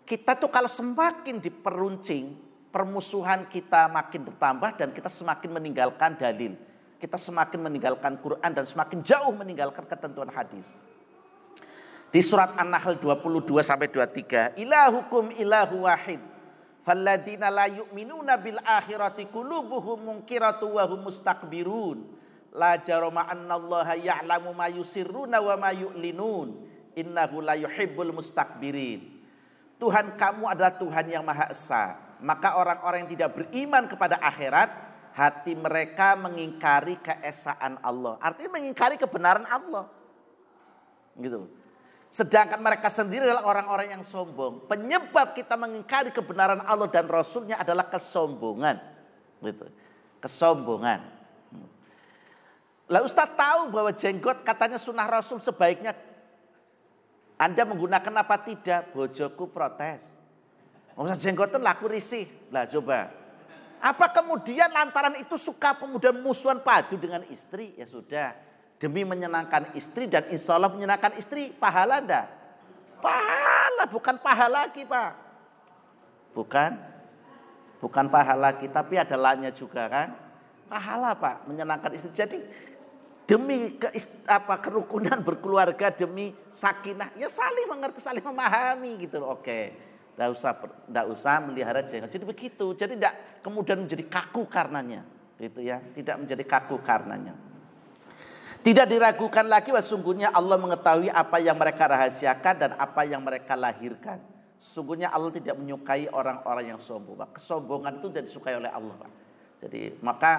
kita tuh kalau semakin diperuncing permusuhan kita makin bertambah dan kita semakin meninggalkan dalil kita semakin meninggalkan Quran dan semakin jauh meninggalkan ketentuan hadis di surat An-Nahl 22 sampai 23 ilahukum ilahu wahid falladina la yu'minuna bil akhirati qulubuhum munkiratu wa hum mustakbirun La jarama annallaha ya'lamu ma yusirruna wa ma yu'linun. Innahu la yuhibbul mustakbirin. Tuhan kamu adalah Tuhan yang Maha Esa. Maka orang-orang yang tidak beriman kepada akhirat, hati mereka mengingkari keesaan Allah. Artinya mengingkari kebenaran Allah. Gitu. Sedangkan mereka sendiri adalah orang-orang yang sombong. Penyebab kita mengingkari kebenaran Allah dan Rasulnya adalah kesombongan. Gitu. Kesombongan. Lah Ustaz tahu bahwa jenggot katanya sunnah Rasul sebaiknya Anda menggunakan apa tidak? Bojoku protes. Ustaz jenggot itu laku risih. Lah coba. Apa kemudian lantaran itu suka pemuda musuhan padu dengan istri? Ya sudah. Demi menyenangkan istri dan insya Allah menyenangkan istri. Pahala enggak? Pahala bukan pahala lagi Pak. Bukan. Bukan pahala lagi tapi ada lainnya juga kan. Pahala Pak menyenangkan istri. Jadi demi ke, apa kerukunan berkeluarga demi sakinah ya saling mengerti saling memahami gitu loh oke tidak usah tidak usah melihara jenggot jadi begitu jadi tidak kemudian menjadi kaku karenanya gitu ya tidak menjadi kaku karenanya tidak diragukan lagi bahwa sungguhnya Allah mengetahui apa yang mereka rahasiakan dan apa yang mereka lahirkan. Sungguhnya Allah tidak menyukai orang-orang yang sombong. Kesombongan itu tidak disukai oleh Allah. Pak. Jadi maka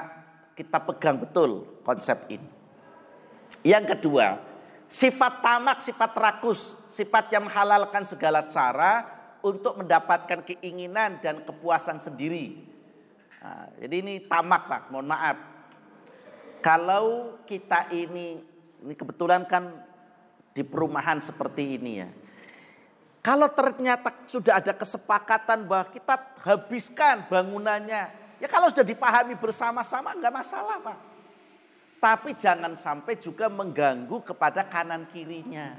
kita pegang betul konsep ini. Yang kedua, sifat tamak, sifat rakus, sifat yang menghalalkan segala cara untuk mendapatkan keinginan dan kepuasan sendiri. Nah, jadi ini tamak Pak, mohon maaf. Kalau kita ini, ini kebetulan kan di perumahan seperti ini ya. Kalau ternyata sudah ada kesepakatan bahwa kita habiskan bangunannya, ya kalau sudah dipahami bersama-sama nggak masalah Pak. Tapi jangan sampai juga mengganggu kepada kanan kirinya.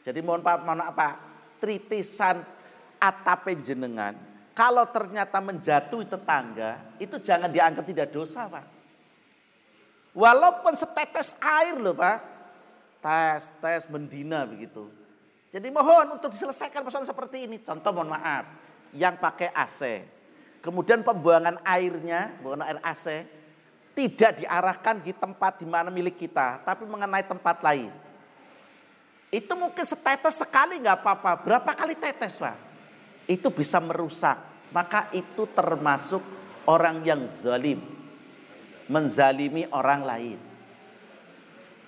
Jadi mohon pak, mohon apa? Tritisan atap jenengan. Kalau ternyata menjatuhi tetangga, itu jangan dianggap tidak dosa pak. Walaupun setetes air loh pak. Tes, tes, mendina begitu. Jadi mohon untuk diselesaikan persoalan seperti ini. Contoh mohon maaf, yang pakai AC. Kemudian pembuangan airnya, pembuangan air AC, tidak diarahkan di tempat di mana milik kita, tapi mengenai tempat lain. Itu mungkin setetes sekali nggak apa-apa. Berapa kali tetes, Pak? Itu bisa merusak. Maka itu termasuk orang yang zalim. Menzalimi orang lain.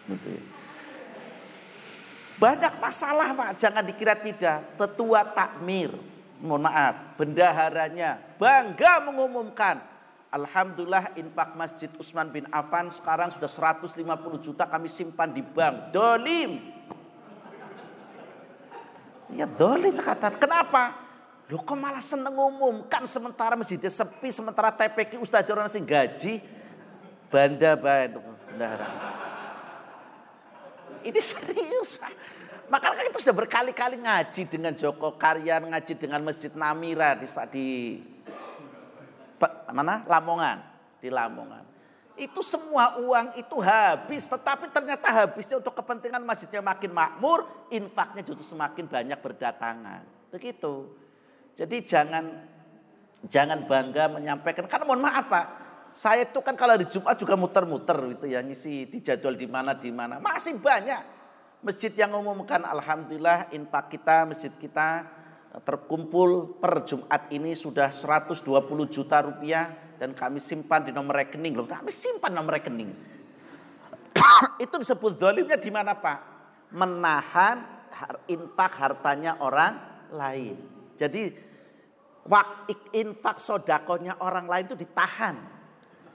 Gitu ya. Banyak masalah Pak, jangan dikira tidak. Tetua takmir, mohon maaf, bendaharanya bangga mengumumkan Alhamdulillah infak Masjid Usman bin Affan sekarang sudah 150 juta kami simpan di bank. Dolim. Ya dolim kata. Kenapa? Lo kok malah seneng umumkan sementara masjidnya sepi, sementara TPK Ustaz orang sing gaji. Banda baik bendahara. Ini serius Pak. Makanya kita sudah berkali-kali ngaji dengan Joko Karyan, ngaji dengan Masjid Namira di, di mana? Lamongan. Di Lamongan. Itu semua uang itu habis tetapi ternyata habisnya untuk kepentingan masjidnya makin makmur infaknya justru semakin banyak berdatangan. Begitu. Jadi jangan jangan bangga menyampaikan karena mohon maaf Pak saya itu kan kalau di Jumat juga muter-muter gitu ya ngisi di jadwal di mana di mana masih banyak masjid yang umumkan alhamdulillah infak kita masjid kita terkumpul per Jumat ini sudah 120 juta rupiah dan kami simpan di nomor rekening loh. Kami simpan nomor rekening. itu disebut dolimnya di mana Pak? Menahan infak hartanya orang lain. Jadi infak sodakonya orang lain itu ditahan.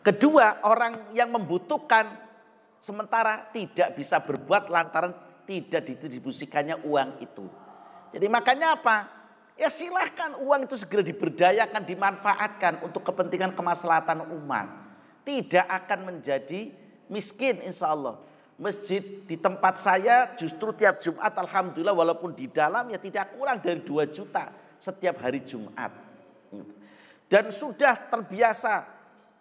Kedua orang yang membutuhkan sementara tidak bisa berbuat lantaran tidak didistribusikannya uang itu. Jadi makanya apa? Ya silahkan uang itu segera diberdayakan, dimanfaatkan untuk kepentingan kemaslahatan umat. Tidak akan menjadi miskin insya Allah. Masjid di tempat saya justru tiap Jumat Alhamdulillah walaupun di dalam ya tidak kurang dari 2 juta setiap hari Jumat. Dan sudah terbiasa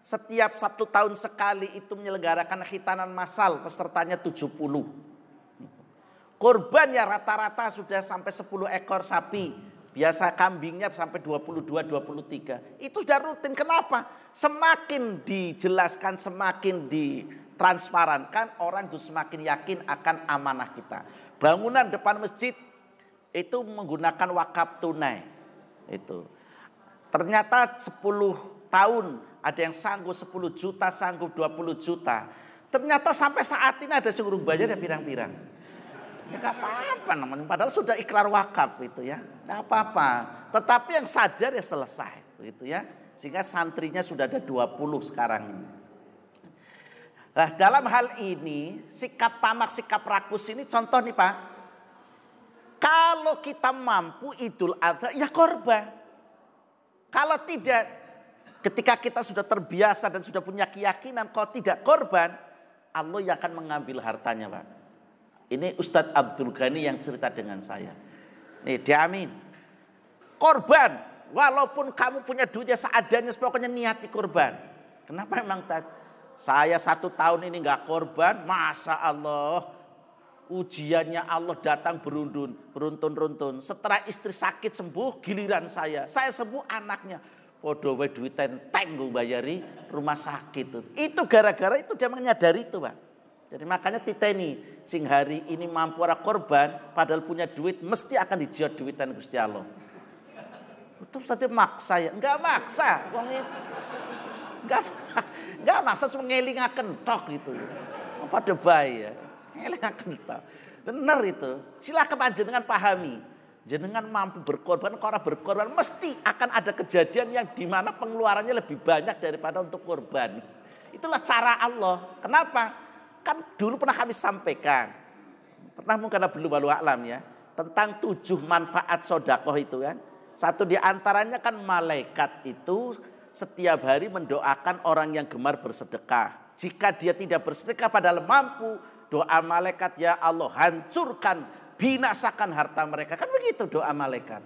setiap satu tahun sekali itu menyelenggarakan khitanan massal pesertanya 70. Korban ya rata-rata sudah sampai 10 ekor sapi Biasa kambingnya sampai 22, 23. Itu sudah rutin. Kenapa? Semakin dijelaskan, semakin ditransparankan, orang itu semakin yakin akan amanah kita. Bangunan depan masjid itu menggunakan wakaf tunai. Itu. Ternyata 10 tahun ada yang sanggup 10 juta, sanggup 20 juta. Ternyata sampai saat ini ada yang bayar ya pirang-pirang. Ya gak apa-apa namanya. Padahal sudah ikrar wakaf itu ya. Gak apa-apa. Tetapi yang sadar ya selesai. Gitu ya. Sehingga santrinya sudah ada 20 sekarang ini. Nah dalam hal ini sikap tamak, sikap rakus ini contoh nih Pak. Kalau kita mampu idul adha ya korban. Kalau tidak ketika kita sudah terbiasa dan sudah punya keyakinan kalau tidak korban Allah yang akan mengambil hartanya Pak. Ini Ustadz Abdul Ghani yang cerita dengan saya. Nih, diamin. Korban, walaupun kamu punya duitnya seadanya, pokoknya niati korban. Kenapa emang? Saya satu tahun ini nggak korban, masa Allah ujiannya Allah datang berundun, beruntun-runtun. Setelah istri sakit sembuh, giliran saya. Saya sembuh anaknya. Podo duit tenteng gue bayari rumah sakit. Itu gara-gara itu dia menyadari itu Pak. Jadi makanya titeni sing hari ini mampu ora korban padahal punya duit mesti akan dijiot duitan Gusti Allah. Itu tadi maksa ya, enggak maksa. Wong enggak enggak maksa cuma ngelingaken tok gitu. Pada bayi ya. Ngelingaken tok. Benar itu. Silakan panjenengan pahami. Jenengan mampu berkorban, orang berkorban mesti akan ada kejadian yang di mana pengeluarannya lebih banyak daripada untuk korban. Itulah cara Allah. Kenapa? Kan dulu pernah kami sampaikan. Pernah mungkin belum walau alam ya. Tentang tujuh manfaat sodakoh itu kan. Satu di antaranya kan malaikat itu setiap hari mendoakan orang yang gemar bersedekah. Jika dia tidak bersedekah padahal mampu, doa malaikat ya Allah hancurkan, binasakan harta mereka. Kan begitu doa malaikat.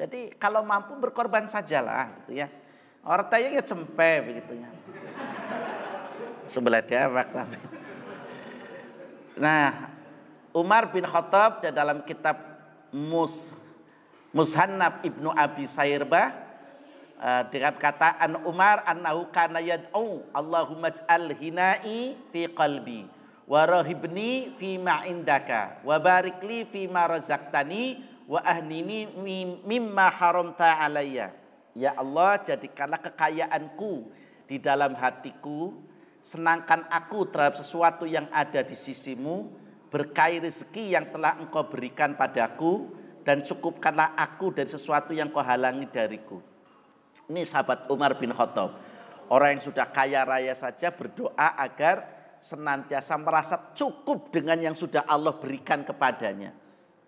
Jadi kalau mampu berkorban sajalah gitu ya. Ortaya ya cempe begitu ya. Sebelah dia tapi. Nah, Umar bin Khattab dalam kitab Mus Mushannab Ibnu Abi Sairba uh, dengan kata an Umar annahu kana yad'u Allahumma ij'al hinai fi qalbi wa rahibni fi ma indaka wa barik li fi ma razaqtani wa ahnini mimma haramta alayya ya Allah jadikanlah kekayaanku di dalam hatiku Senangkan aku terhadap sesuatu yang ada di sisimu, berkahi rezeki yang telah engkau berikan padaku, dan cukupkanlah aku dari sesuatu yang kau halangi dariku. Ini sahabat Umar bin Khattab. Orang yang sudah kaya raya saja berdoa agar senantiasa merasa cukup dengan yang sudah Allah berikan kepadanya.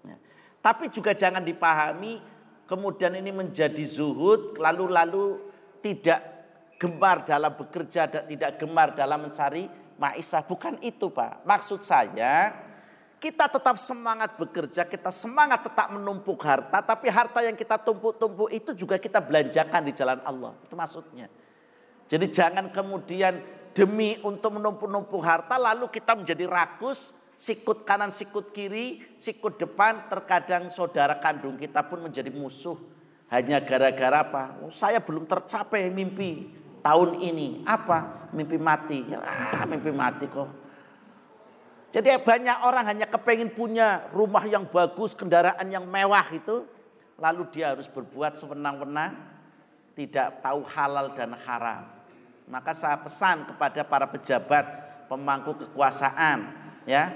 Ya. Tapi juga jangan dipahami kemudian ini menjadi zuhud lalu-lalu tidak gemar dalam bekerja, tidak gemar dalam mencari maisha. Bukan itu Pak. Maksud saya kita tetap semangat bekerja, kita semangat tetap menumpuk harta. Tapi harta yang kita tumpuk-tumpuk itu juga kita belanjakan di jalan Allah. Itu maksudnya. Jadi jangan kemudian demi untuk menumpuk-numpuk harta lalu kita menjadi rakus, sikut kanan, sikut kiri, sikut depan, terkadang saudara kandung kita pun menjadi musuh. Hanya gara-gara apa? Oh, saya belum tercapai mimpi tahun ini. Apa? Mimpi mati. Ya, mimpi mati kok. Jadi banyak orang hanya kepengen punya rumah yang bagus, kendaraan yang mewah itu. Lalu dia harus berbuat sewenang-wenang, tidak tahu halal dan haram. Maka saya pesan kepada para pejabat pemangku kekuasaan, ya,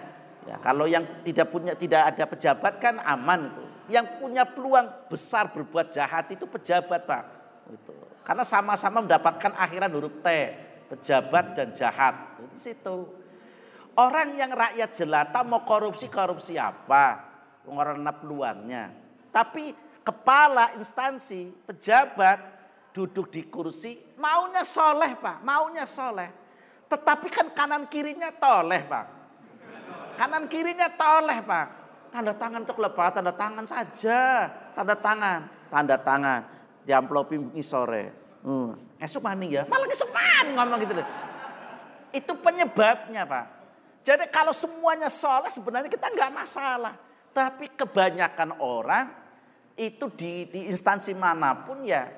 ya kalau yang tidak punya tidak ada pejabat kan aman itu. Yang punya peluang besar berbuat jahat itu pejabat pak, itu. Karena sama-sama mendapatkan akhiran huruf T, pejabat dan jahat itu situ. Orang yang rakyat jelata mau korupsi korupsi apa? Orang peluangnya. Tapi kepala instansi, pejabat duduk di kursi, maunya soleh pak, maunya soleh. Tetapi kan kanan kirinya toleh pak. Kanan kirinya toleh pak. Tanda tangan untuk lepas, tanda tangan saja. Tanda tangan, tanda tangan. Di amplopi sore. Hmm. Esok mani ya, malah esok ngomong gitu deh. Itu penyebabnya pak. Jadi kalau semuanya soleh sebenarnya kita nggak masalah. Tapi kebanyakan orang itu di, di instansi mana pun ya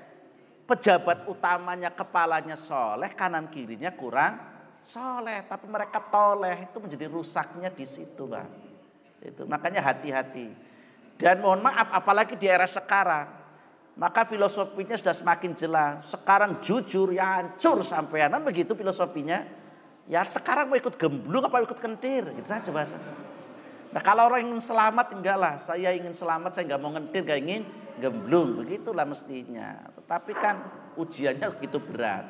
pejabat utamanya kepalanya soleh, kanan kirinya kurang soleh, tapi mereka toleh itu menjadi rusaknya di situ, bang. Itu makanya hati-hati. Dan mohon maaf, apalagi di era sekarang, maka filosofinya sudah semakin jelas. Sekarang jujur ya hancur sampai kan begitu filosofinya. Ya sekarang mau ikut gemblung apa ikut kentir, gitu saja bahasa. Nah kalau orang ingin selamat enggak lah, saya ingin selamat, saya nggak mau ngentir, nggak ingin gemblung, begitulah mestinya. Tetapi kan ujiannya begitu berat.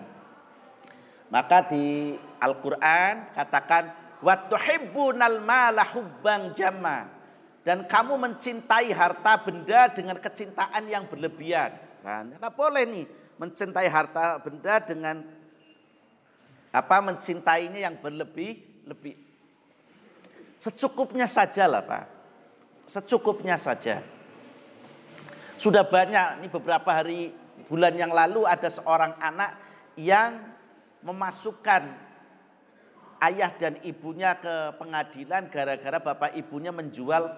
Maka di Al-Quran katakan, Watuhibbunal mala hubbang jama. Dan kamu mencintai harta benda dengan kecintaan yang berlebihan. Kan? Nah, boleh nih mencintai harta benda dengan apa mencintainya yang berlebih lebih secukupnya saja lah Pak. Secukupnya saja. Sudah banyak, ini beberapa hari bulan yang lalu ada seorang anak yang memasukkan ayah dan ibunya ke pengadilan gara-gara bapak ibunya menjual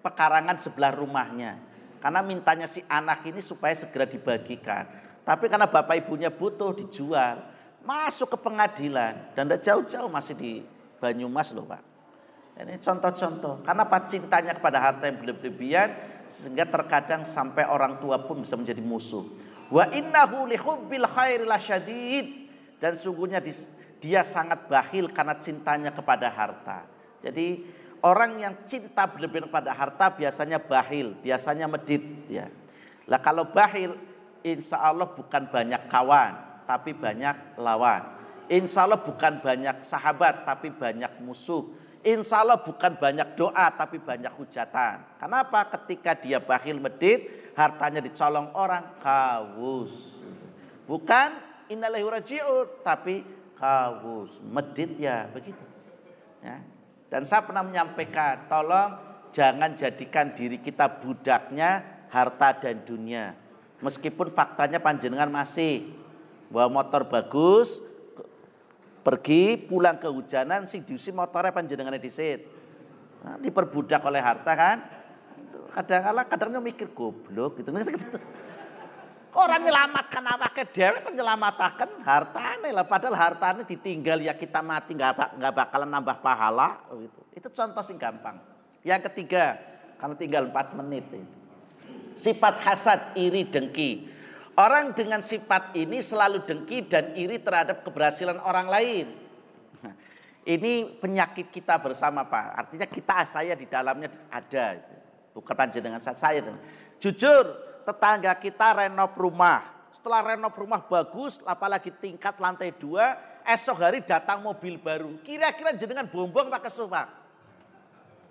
pekarangan sebelah rumahnya. Karena mintanya si anak ini supaya segera dibagikan. Tapi karena bapak ibunya butuh dijual, masuk ke pengadilan dan jauh-jauh masih di Banyumas loh Pak. Ini contoh-contoh. Karena apa cintanya kepada harta yang berlebihan sehingga terkadang sampai orang tua pun bisa menjadi musuh. Wa innahu lihubbil khairi lasyadid dan sungguhnya dia sangat bakhil karena cintanya kepada harta. Jadi orang yang cinta berlebihan kepada harta biasanya bakhil, biasanya medit ya. Lah kalau bakhil insya Allah bukan banyak kawan, tapi banyak lawan. Insya Allah bukan banyak sahabat, tapi banyak musuh Insya Allah bukan banyak doa tapi banyak hujatan. Kenapa? Ketika dia bakhil medit, hartanya dicolong orang, kawus. Bukan innalillahi raji'un, tapi kawus. Medit ya begitu. Ya. Dan saya pernah menyampaikan, tolong jangan jadikan diri kita budaknya harta dan dunia. Meskipun faktanya panjenengan masih bawa motor bagus, Pergi pulang kehujanan sing diusi motornya panjenengannya disit. Nah, diperbudak oleh harta kan. Kadang-kala kadangnya mikir goblok gitu. Orang nyelamatkan awake dhewe kok nyelamataken hartane lah padahal hartane ditinggal ya kita mati nggak nggak bakalan nambah pahala gitu. Itu contoh sing gampang. Yang ketiga, karena tinggal 4 menit. Sifat hasad, iri, dengki. Orang dengan sifat ini selalu dengki dan iri terhadap keberhasilan orang lain. Ini penyakit kita bersama Pak. Artinya kita saya di dalamnya ada. Bukan panjenengan saat saya. Jujur tetangga kita renov rumah. Setelah renov rumah bagus, apalagi tingkat lantai dua, esok hari datang mobil baru. Kira-kira jenengan bombong pakai sofa.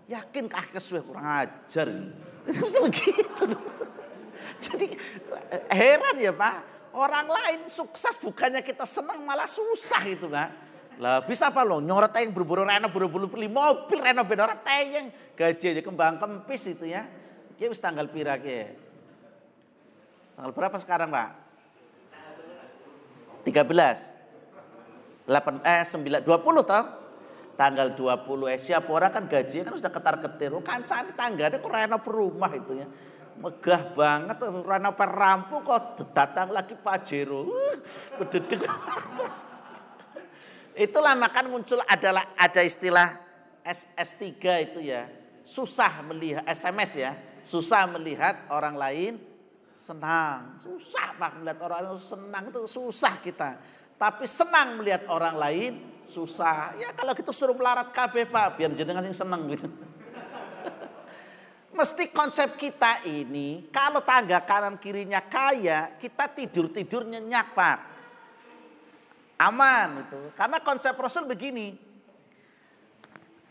Yakin kah kesuwe kurang ajar. Itu begitu. Jadi heran ya Pak, orang lain sukses bukannya kita senang malah susah itu Pak. Lah bisa apa lo nyorot yang berburu reno buru-buru beli mobil reno beda orang tayang gaji aja kembang kempis itu ya. Kia wis tanggal pira ya. Tanggal berapa sekarang Pak? 13. 8 eh 9 20 toh. Tanggal 20 eh siapa orang kan gaji kan sudah ketar-ketir. Oh, kancane tanggane kok reno perumah itu ya. Megah banget reno perampu kok datang lagi Pajero. Uh, Itulah makan muncul adalah ada istilah SS3 itu ya. Susah melihat SMS ya. Susah melihat orang lain senang. Susah Pak melihat orang lain senang itu susah kita. Tapi senang melihat orang lain susah. Ya kalau gitu suruh melarat KB Pak biar jenengan sing seneng gitu. Mesti konsep kita ini kalau tangga kanan kirinya kaya, kita tidur-tidur nyenyak Pak. Aman itu. Karena konsep Rasul begini.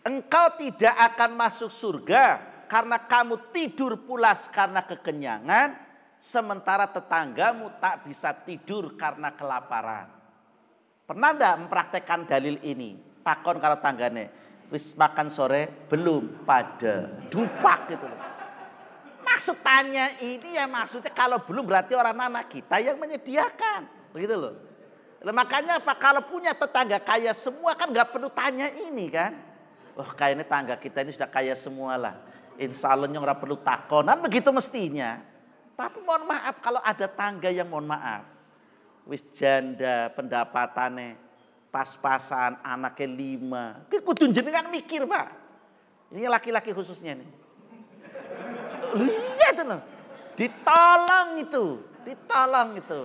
Engkau tidak akan masuk surga karena kamu tidur pulas karena kekenyangan, sementara tetanggamu tak bisa tidur karena kelaparan. Pernah enggak mempraktekkan dalil ini? Takon kalau tanggane, wis makan sore belum pada dupak gitu loh. Maksud tanya ini ya maksudnya kalau belum berarti orang anak kita yang menyediakan. Begitu loh. Makanya apa kalau punya tetangga kaya semua kan nggak perlu tanya ini kan. Oh, kayaknya tangga kita ini sudah kaya semua lah. Insya Allah nggak perlu takonan begitu mestinya. Tapi mohon maaf kalau ada tangga yang mohon maaf. Wis janda pendapatannya pas-pasan anaknya lima. Kudu jenengan mikir pak. Ini laki-laki khususnya nih. Lihat tuh. Ditolong itu. Ditolong itu.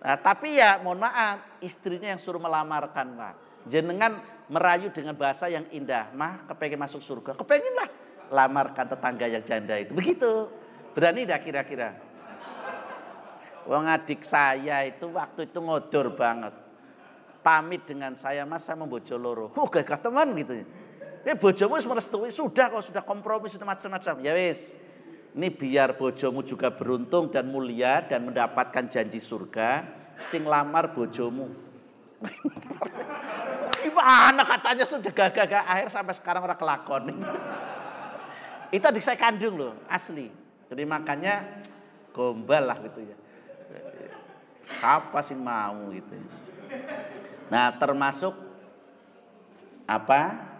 Nah, tapi ya mohon maaf, istrinya yang suruh melamarkan, Pak. Jenengan merayu dengan bahasa yang indah. Mah, kepengen masuk surga. Kepengen lah lamarkan tetangga yang janda itu. Begitu. Berani dah kira-kira. Wong adik saya itu waktu itu ngodor banget. Pamit dengan saya, mas saya membojo loro. Huh, gak teman gitu. Ya bojomu merestui, sudah kok sudah kompromi, sudah macam-macam. Ya wis. Ini biar bojomu juga beruntung dan mulia dan mendapatkan janji surga. Sing lamar bojomu. Gimana katanya sudah gagah-gagah akhir sampai sekarang orang kelakon. Itu adik saya kandung loh, asli. Jadi makanya gombal lah gitu ya. Siapa sih mau gitu. Nah termasuk apa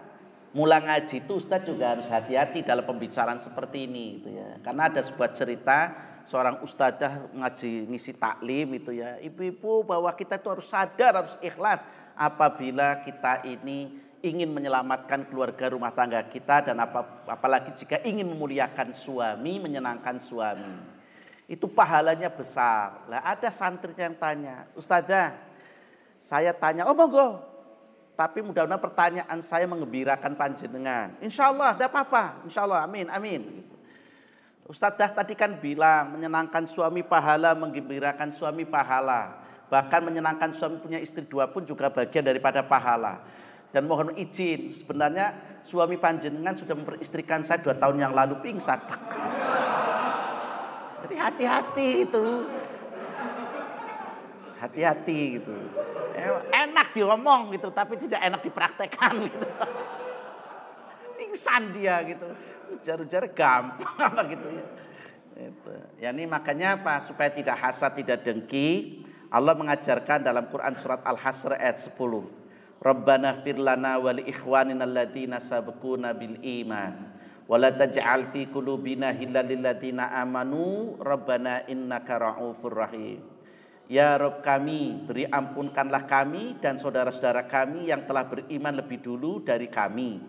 Mula ngaji itu Ustadz juga harus hati-hati dalam pembicaraan seperti ini gitu ya. Karena ada sebuah cerita seorang ustadzah ngaji ngisi taklim itu ya. Ibu-ibu bahwa kita itu harus sadar, harus ikhlas apabila kita ini ingin menyelamatkan keluarga rumah tangga kita dan apa, apalagi jika ingin memuliakan suami, menyenangkan suami. Itu pahalanya besar. Lah ada santri yang tanya, Ustazah, saya tanya, oh monggo, tapi mudah-mudahan pertanyaan saya mengembirakan panjenengan. Insya Allah, tidak apa-apa. Insya Allah, amin, amin. Ustadzah tadi kan bilang menyenangkan suami pahala, menggembirakan suami pahala. Bahkan menyenangkan suami punya istri dua pun juga bagian daripada pahala. Dan mohon izin, sebenarnya suami panjenengan sudah memperistrikan saya dua tahun yang lalu pingsan. Jadi hati-hati itu. Hati-hati gitu. Enak diomong gitu, tapi tidak enak dipraktekkan gitu. Pingsan dia gitu. Ujar-ujar gampang apa gitu ya. Ya ini makanya apa? Supaya tidak hasad, tidak dengki. Allah mengajarkan dalam Quran surat Al-Hasr ayat 10. Rabbana firlana wa li ikhwanina alladhina sabquna bil iman. Wala taj'al fi qulubina hillal lil amanu rabbana innaka ra'ufur rahim. Ya Rob kami, beri ampunkanlah kami dan saudara-saudara kami yang telah beriman lebih dulu dari kami.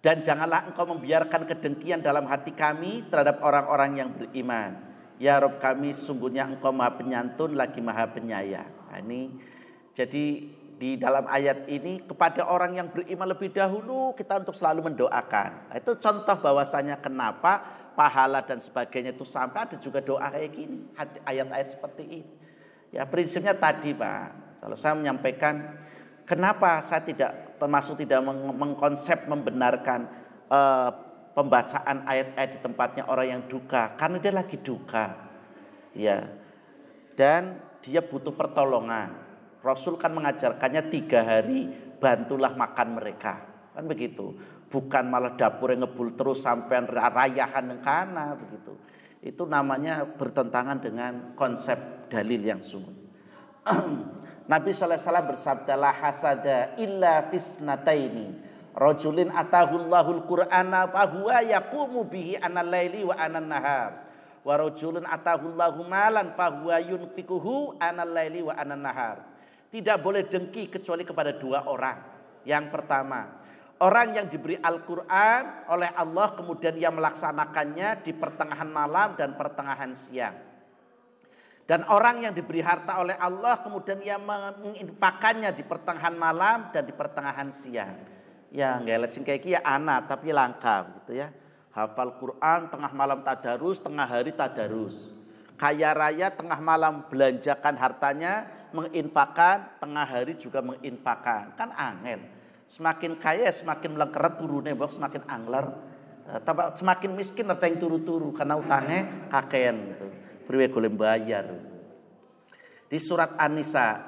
Dan janganlah engkau membiarkan kedengkian dalam hati kami terhadap orang-orang yang beriman. Ya Rob kami, sungguhnya engkau maha penyantun lagi maha penyayang. Nah, ini jadi di dalam ayat ini kepada orang yang beriman lebih dahulu kita untuk selalu mendoakan. Nah, itu contoh bahwasanya kenapa pahala dan sebagainya itu sampai ada juga doa kayak gini, ayat-ayat seperti ini. Ya prinsipnya tadi Pak, kalau saya menyampaikan kenapa saya tidak termasuk tidak meng mengkonsep membenarkan uh, pembacaan ayat-ayat di tempatnya orang yang duka, karena dia lagi duka. Ya. Dan dia butuh pertolongan. Rasul kan mengajarkannya tiga hari bantulah makan mereka. Kan begitu bukan malah dapur yang ngebul terus sampai rayahan yang kana begitu. Itu namanya bertentangan dengan konsep dalil yang sungguh. Nabi SAW bersabda la hasada illa fisnataini. Rajulin atahullahul qur'ana fahuwa yaqumu bihi anal laili wa anan nahar. Wa rajulun atahullahu malan fahuwa yunfikuhu anal laili wa anan nahar. Tidak boleh dengki kecuali kepada dua orang. Yang pertama, orang yang diberi Al-Quran oleh Allah kemudian ia melaksanakannya di pertengahan malam dan pertengahan siang. Dan orang yang diberi harta oleh Allah kemudian ia menginfakannya di pertengahan malam dan di pertengahan siang. Ya ngelet sing kayak ya anak tapi langka gitu ya. Hafal Quran tengah malam tadarus, tengah hari tadarus. Kaya raya tengah malam belanjakan hartanya, menginfakan, tengah hari juga menginfakan. Kan angel. Semakin kaya semakin melengkeret turunnya, semakin angler. Eh, semakin miskin yang turu-turu karena utangnya kakean gitu priwe golem bayar. Di surat An-Nisa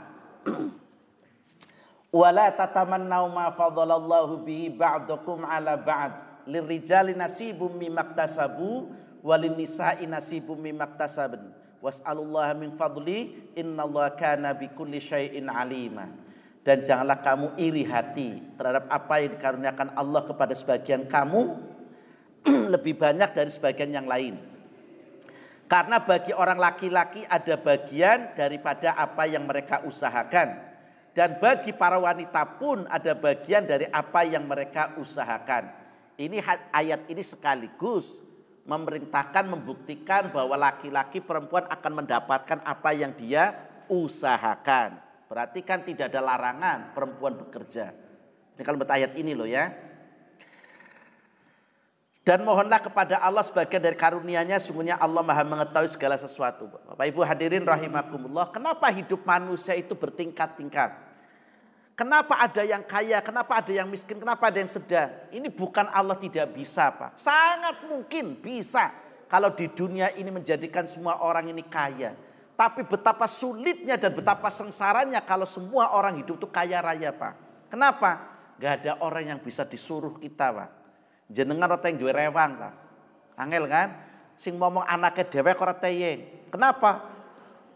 Wala tatamannau ma fadhalallahu bihi ba'dakum ala ba'd. Lirijali nasibum mimaktasabu walin nisa'i nasibum mimaktasabun. Was'alullaha min fadli innallaha kana bikulli syai'in alima. Dan janganlah kamu iri hati terhadap apa yang dikaruniakan Allah kepada sebagian kamu lebih banyak dari sebagian yang lain karena bagi orang laki-laki ada bagian daripada apa yang mereka usahakan. Dan bagi para wanita pun ada bagian dari apa yang mereka usahakan. Ini ayat ini sekaligus memerintahkan membuktikan bahwa laki-laki perempuan akan mendapatkan apa yang dia usahakan. Berarti kan tidak ada larangan perempuan bekerja. Ini kalau ayat ini loh ya. Dan mohonlah kepada Allah sebagian dari karunia-Nya sungguhnya Allah Maha mengetahui segala sesuatu. Bapak Ibu hadirin rahimakumullah, kenapa hidup manusia itu bertingkat-tingkat? Kenapa ada yang kaya, kenapa ada yang miskin, kenapa ada yang sedang? Ini bukan Allah tidak bisa, Pak. Sangat mungkin bisa kalau di dunia ini menjadikan semua orang ini kaya. Tapi betapa sulitnya dan betapa sengsaranya kalau semua orang hidup itu kaya raya, Pak. Kenapa? Gak ada orang yang bisa disuruh kita, Pak jenengan ora yang duwe rewang ta. Angel kan? Sing ngomong anaknya dewek ora teyeng. Kenapa?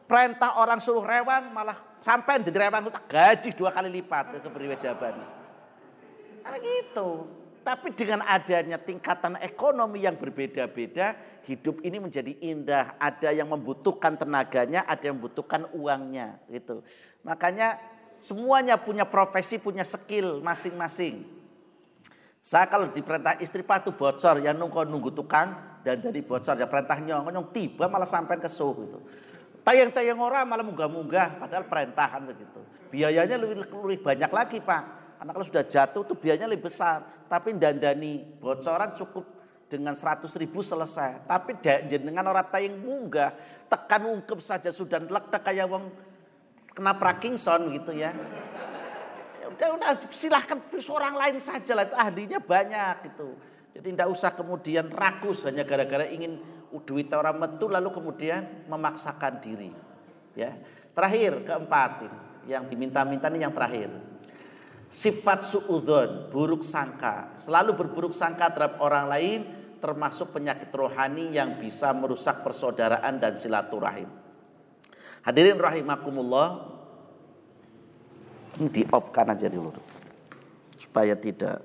Perintah orang suruh rewang malah sampai jadi rewang itu gaji dua kali lipat ke priwe jabane. Karena gitu. Tapi dengan adanya tingkatan ekonomi yang berbeda-beda, hidup ini menjadi indah. Ada yang membutuhkan tenaganya, ada yang membutuhkan uangnya, gitu. Makanya semuanya punya profesi, punya skill masing-masing. Saya kalau diperintah istri patu bocor ya nunggu nunggu tukang dan dari bocor ya perintah nyong tiba malah sampai ke suh gitu. Tayang-tayang orang malah munggah-munggah padahal perintahan begitu. Biayanya lebih, lebih banyak lagi Pak. Karena kalau sudah jatuh tuh biayanya lebih besar. Tapi dandani bocoran cukup dengan 100 ribu selesai. Tapi dengan orang tayang munggah tekan ungkep saja sudah lek kayak wong kena Parkinson gitu ya udah, udah silahkan seorang lain saja lah itu ahlinya banyak itu. Jadi tidak usah kemudian rakus hanya gara-gara ingin duit orang metu lalu kemudian memaksakan diri. Ya. Terakhir keempat ini yang diminta-minta ini yang terakhir. Sifat suudon, buruk sangka, selalu berburuk sangka terhadap orang lain termasuk penyakit rohani yang bisa merusak persaudaraan dan silaturahim. Hadirin rahimakumullah, di off kan aja dulu supaya tidak